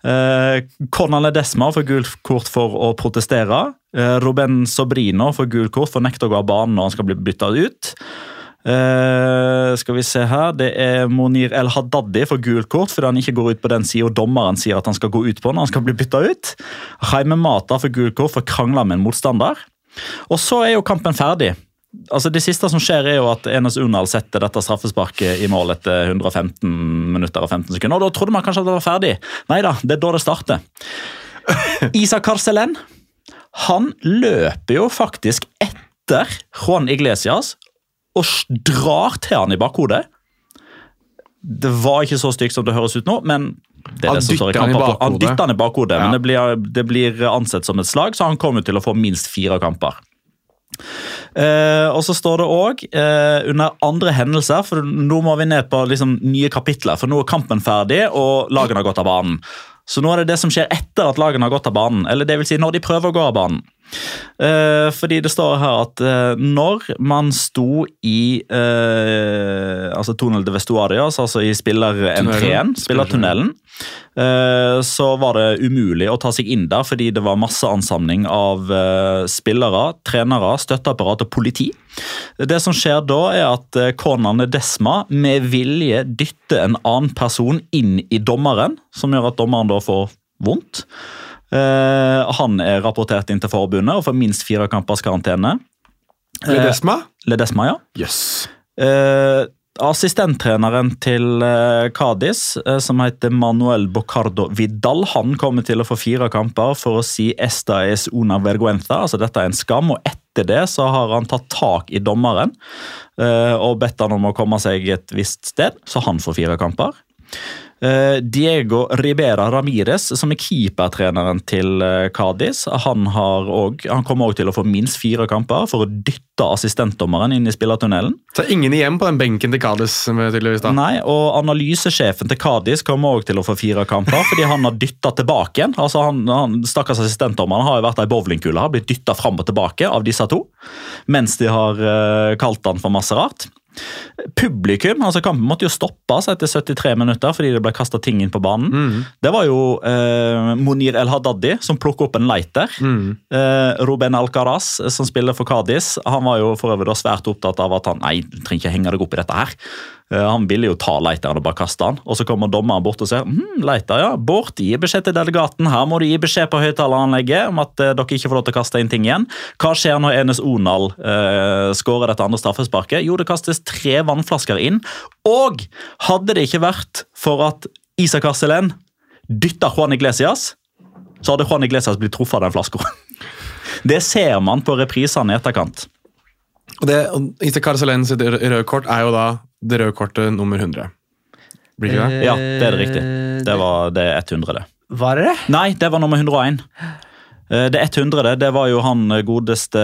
Uh, Conan Ledesma får gult kort for å protestere. Uh, Ruben Sobrino får gult kort for å nekte å gå av banen når han skal bli bytta ut. Eh, skal vi se her, Det er Monir El Haddadi for gult kort fordi han ikke går ut på den sida dommeren sier at han skal gå ut på når han skal bli bytta ut. Jaime Mata for gult kort for krangla med en motstander. Og så er jo kampen ferdig. Altså Det siste som skjer, er jo at Enes Unal setter dette straffesparket i mål etter 115 minutter og 15 sekunder. Og Da trodde man kanskje at det var ferdig. Nei da, det er da det starter. Isak Karselen han løper jo faktisk etter Juan Iglesias og drar til han i bakhodet. Det var ikke så stygt som det høres ut nå, men det er Han det som står i kamper. Han dytter han i bakhodet, Ja. men det blir, det blir ansett som et slag, så han kommer til å få minst fire kamper. Eh, og så står det òg eh, under andre hendelser, for nå må vi ned på liksom, nye kapitler. For nå er kampen ferdig, og lagene har gått av banen. Så nå er det det som skjer etter at lagene har gått av banen. Eller det vil si når de prøver å gå av banen. Eh, fordi det står her at eh, når man sto i eh, altså Tunnel de Vestuarias, altså i spillerentreen, spillertunnelen, så var det umulig å ta seg inn der fordi det var masse ansamling av spillere, trenere, støtteapparat og politi. Det som skjer da, er at Conan Desma med vilje dytter en annen person inn i dommeren, som gjør at dommeren da får vondt. Eh, han er rapportert inn til forbundet og får minst fire kampers karantene. Ledesma? Ledesma, ja. Yes. Eh, assistenttreneren til eh, Cádiz, eh, som heter Manuel Bocardo Vidal, han kommer til å få fire kamper for å si 'esta es una vergüenza', altså dette er en skam. og etter det så har han tatt tak i dommeren eh, og bedt han om å komme seg et visst sted, så han får fire kamper. Eh, Diego Ribera Ramires, som er keepertreneren til eh, Cádiz, han, har også- han kommer også til å få minst fire kamper for å dytte assistentdommeren inn i spillertunnelen. Så ingen igjen på den benken til Cádiz, tydeligvis. da. Nei, og Analysesjefen til Cádiz kommer også til å få fire kamper, fordi han har dytta tilbake igjen. Altså han, han, Stakkars assistentdommeren har jo vært ei bowlingkule, har blitt dytta fram og tilbake av disse to. Mens de har eh, kalt han for masse rart. Publikum, altså Kampen måtte jo stoppes etter 73 minutter fordi det ble kasta ting inn på banen. Det var jo eh, Monir El Haddadi som plukket opp en lighter. Eh, Ruben Alcaraz, som spiller for Cádiz, han var jo for øvrig svært opptatt av at han nei, trenger ikke henge deg opp i dette her. Eh, han ville jo ta Leiteren og bare kaste han, Og så kommer dommeren bort og sier hm, Leiter, ja, bort, gi beskjed til delegaten. Her må du gi beskjed på høyttaleranlegget om at eh, dere ikke får lov til å kaste inn ting igjen. Hva skjer når Enes Onal eh, skårer dette andre straffesparket? Jo, det kastes tre vannflasker inn. Og hadde det ikke vært for at Isak Arcelen dytta Juan Iglesias, så hadde Juan Iglesias blitt truffet av den flaska. Det ser man på reprisene i etterkant. Og det, Isak Carcelén sitt rø- røde kort er jo da det røde kortet nummer 100. Blir ikke det? Ja, det er det riktig. Det var det er 100, det. Var det det? Nei, det var nummer 101. Eh, Det 100, det, det var jo han godeste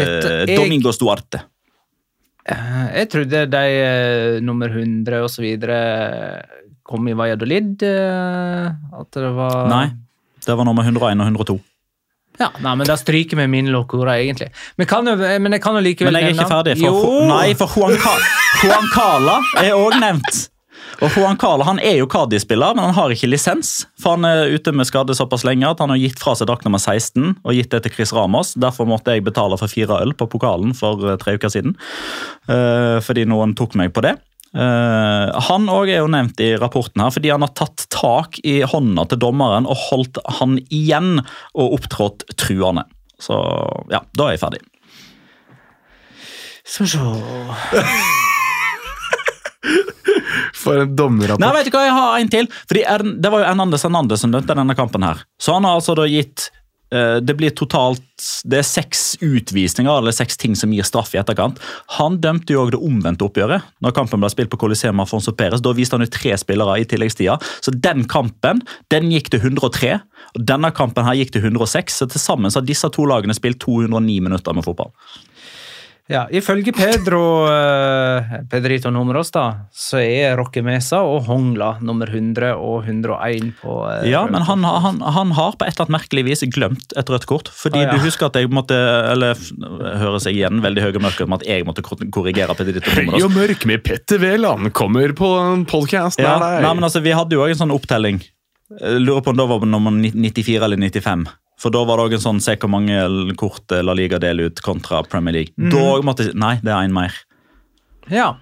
Dette jeg... Domingos Duarte. Eh, Jeg trodde de eh, nummer 100 og så videre kom i Valladolid. eh, At det var Nei, det var nummer 101 og 102. Ja, nei, men Da stryker vi min locora, egentlig. Men, kan jo, men jeg kan jo likevel Men jeg er ikke ferdig, for, Jo! nei, for Juan, Juan Cala er òg nevnt. Og Juan Cala han er jo Cardi-spiller, men han har ikke lisens. For Han er ute med skade såpass lenge at han har gitt fra seg drakt nummer 16 og gitt det til Chris Ramos. Derfor måtte jeg betale for fire øl på pokalen for eh, tre uker siden. Eh, fordi noen tok meg på det. Eh, han òg er jo nevnt i rapporten her fordi han har tatt tak i hånda til dommeren og holdt han igjen og opptrådt truende. Så ja, da er jeg ferdig. Skal vi se For en dommerrapport. Nei, vet du hva, jeg har en til. Fordi Det var jo Hernandez Hernandez som dømte denne kampen. her. Så han har altså da gitt Det blir totalt Det er seks utvisninger eller seks ting som gir straff i etterkant. Han dømte jo også det omvendte oppgjøret. Når kampen ble spilt på Coliseum Afonso Perez, Da viste han ut tre spillere i tilleggstida. Så den kampen den gikk til 103, og denne kampen her gikk til 106. Så til sammen så har disse to lagene spilt 209 minutter med fotball. Ja, Ifølge Pedro eh, Pedrito Numeros da, så er Rocke Mesa og Hongla nummer 100 og 101 på eh, Ja, men han, han, han har på et eller annet merkelig vis glemt et rødt kort. Fordi Ah, ja. du husker at jeg måtte Eller høres jeg igjen veldig høy og mørk om at jeg måtte korrigere Pedrito Høy og mørk med Petter Wæland kommer på en podkast Ja, nei, men altså, Vi hadde jo òg en sånn opptelling. Lurer på om det var nummer 94 eller 95. For da var det også en sånn se hvor mange kort La Liga deler ut kontra Premier League. Mm. Da måtte jeg- Nei, det er en mer. Ja,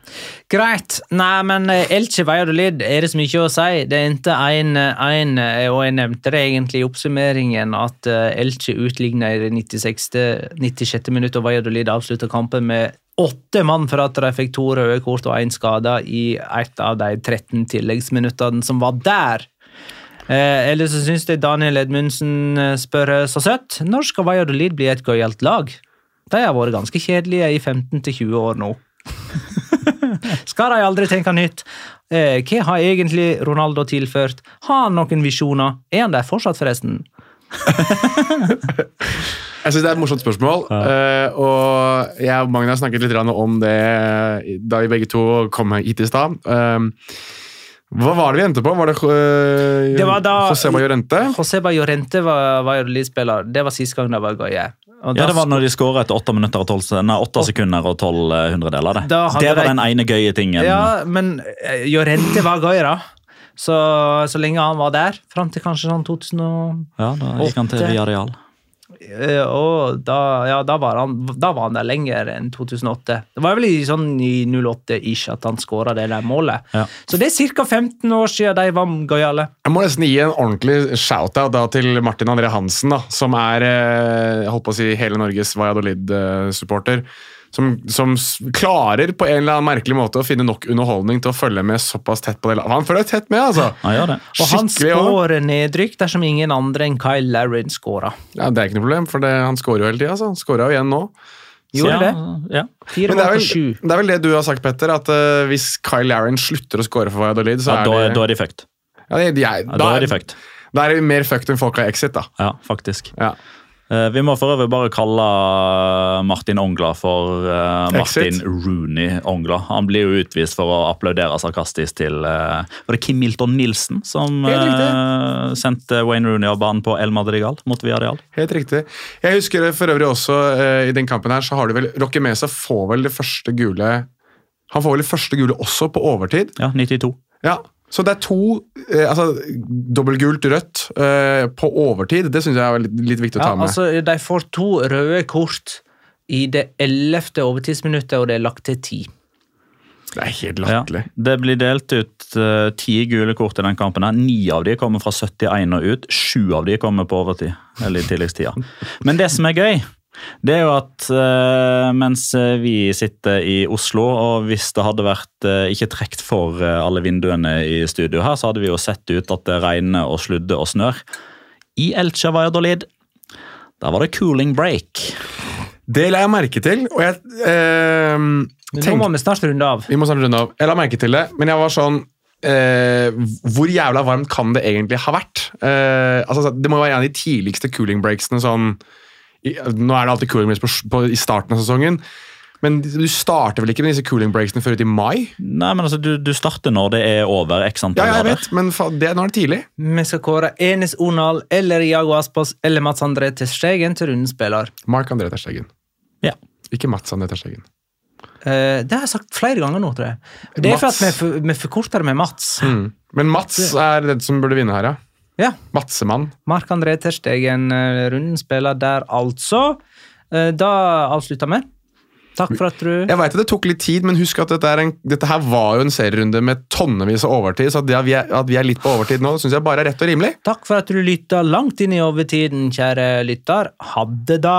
greit. Nei, men eh, Elche Valladolid er det så mye å si. Det endte 1-1, eh, og jeg nevnte det egentlig i oppsummeringen at eh, Elche utligna i det 96. 96. minutt, og Valladolid avslutta kampen med åtte mann for at de fikk to røde kort og én skade i et av de 13 tilleggsminuttene som var der. Eh, eller så syns jeg Daniel Edmundsen eh, spør eh, så søtt når skal Valladolid bli et gøyalt lag? De har vært ganske kjedelige i 15-20 år nå. Skal de aldri tenke nytt? Eh, hva har egentlig Ronaldo tilført? Har han noen visjoner? Er han der fortsatt, forresten? Jeg synes Det er et morsomt spørsmål. eh, og Jeg og Magna snakket litt om det da vi begge to kom hit i stad. Um, Hva var det vi endte på? Var det, øh, Det var da- Joseba Llorente? Joseba Llorente var, var Valladolid-spiller. Det var siste gang det var Goye. Ja, Det var når de skåra etter åtte minutter og 12, nei, åtte sekunder og tolv eh, hundredeler. Det. Det var den ene gøye tingen. Ja, men Jorente Llorente var gøy, da. Så, så lenge han var der, fram til kanskje sånn 2008 Ja, Da gikk han til. Villarreal. Eh, og da, ja, da, var han, da var han der lenger enn 2008. Det var vel i, sånn i 08-ish at han skåra det der målet. Ja. Så det er ca. 15 år siden de var gøyale. Jeg må nesten gi en ordentlig shout-out til Martin André Hansen, da, som er eh, holdt på å si, hele Norges Valladolid-supporter. Som, som klarer på en eller annen merkelig måte å finne nok underholdning til å følge med såpass tett på det. Han følger tett med, altså! Han gjør det. Og han skårer nedrykk dersom ingen andre enn Kyle Larrin skårer. Ja, det er ikke noe problem, for det, han skårer jo hele tida. Altså. Han skåra jo igjen nå. Gjorde ja, det? Ja. Fire Men det er, mål vel, sju. det er vel det du har sagt, Petter, at uh, hvis Kyle Larrin slutter å skåre for Valladolid, så Ja, er da, det da er de fucked. ja, de, de er, Ja, da er de fucked. Da er det mer fucked enn folk har exit, da. Ja, faktisk. Ja. Eh, Vi må for øvrig bare kalle Martin Ongla for eh, Martin Exit. Rooney Ongla. Han blir jo utvist for å applaudere sarkastisk til eh, Var det Kim Milton Nilsen som eh, sendte Wayne Rooney av banen på El Madrigal mot Villarreal? Helt riktig. Jeg husker for øvrig også eh, i den kampen her, så har du vel Rocky Mesa får vel det første gule Han får vel det første gule også på overtid. Ja, 92. Ja, Så det er to eh, altså, dobbeltgult rødt eh, på overtid. Det syns jeg er litt, litt viktig å Ja, ta med. altså, de får to røde kort i det ellevte overtidsminuttet, og det er lagt til ti. det er helt Ja, latterlig. det blir delt ut eh, ti gule kort i den kampen. her. Ni av de kommer fra 71 og ut. Sju av de kommer på overtid. Eller i tilleggstida. Men det som er gøy, det er jo at eh, mens vi sitter i Oslo, og hvis det hadde vært eh, ikke trukket for eh, alle vinduene i studio her, så hadde vi jo sett ut at det regner og sludder og snør. I Elcha Valladolid, der var det cooling break. Det la jeg merke til, og jeg eh, tenk, nå må vi snart runde av. Vi må snart runde av. Jeg la merke til det, men jeg var sånn eh, Hvor jævla varmt kan det egentlig ha vært? Eh, altså, det må jo være en av de tidligste cooling breaksene sånn i, Nå er det alltid cooling breaks på, på, i starten av sesongen, men du starter vel ikke med disse cooling breaksene før ut i mai? Nei, men altså, du, du starter når det er over x Ja, jeg vet, men fa det, nå er det tidlig. Vi skal kåre Enes Onal eller Jago Aspas eller Mats André til Stegen til rundens spiller. Mark André Terstegen. Ja. Ikke Mats André Terstegen. Uh, det har jeg sagt flere ganger nå, tror jeg. Det er for at vi, vi forkorter det med Mats. Mm. Men Mats er den som burde vinne her, ja. Ja. Matsemann. Mark André Terstegen, Runden spiller der, altså. Eh, da avslutter vi. Takk for at du Jeg vet at det tok litt tid, men husk at dette, en, dette her var jo en serierunde med tonnevis av overtid, så at, vi er, at vi er litt på overtid nå, syns jeg bare er rett og rimelig. Takk for at du lytta langt inn i overtiden, kjære lytter. Ha det, da.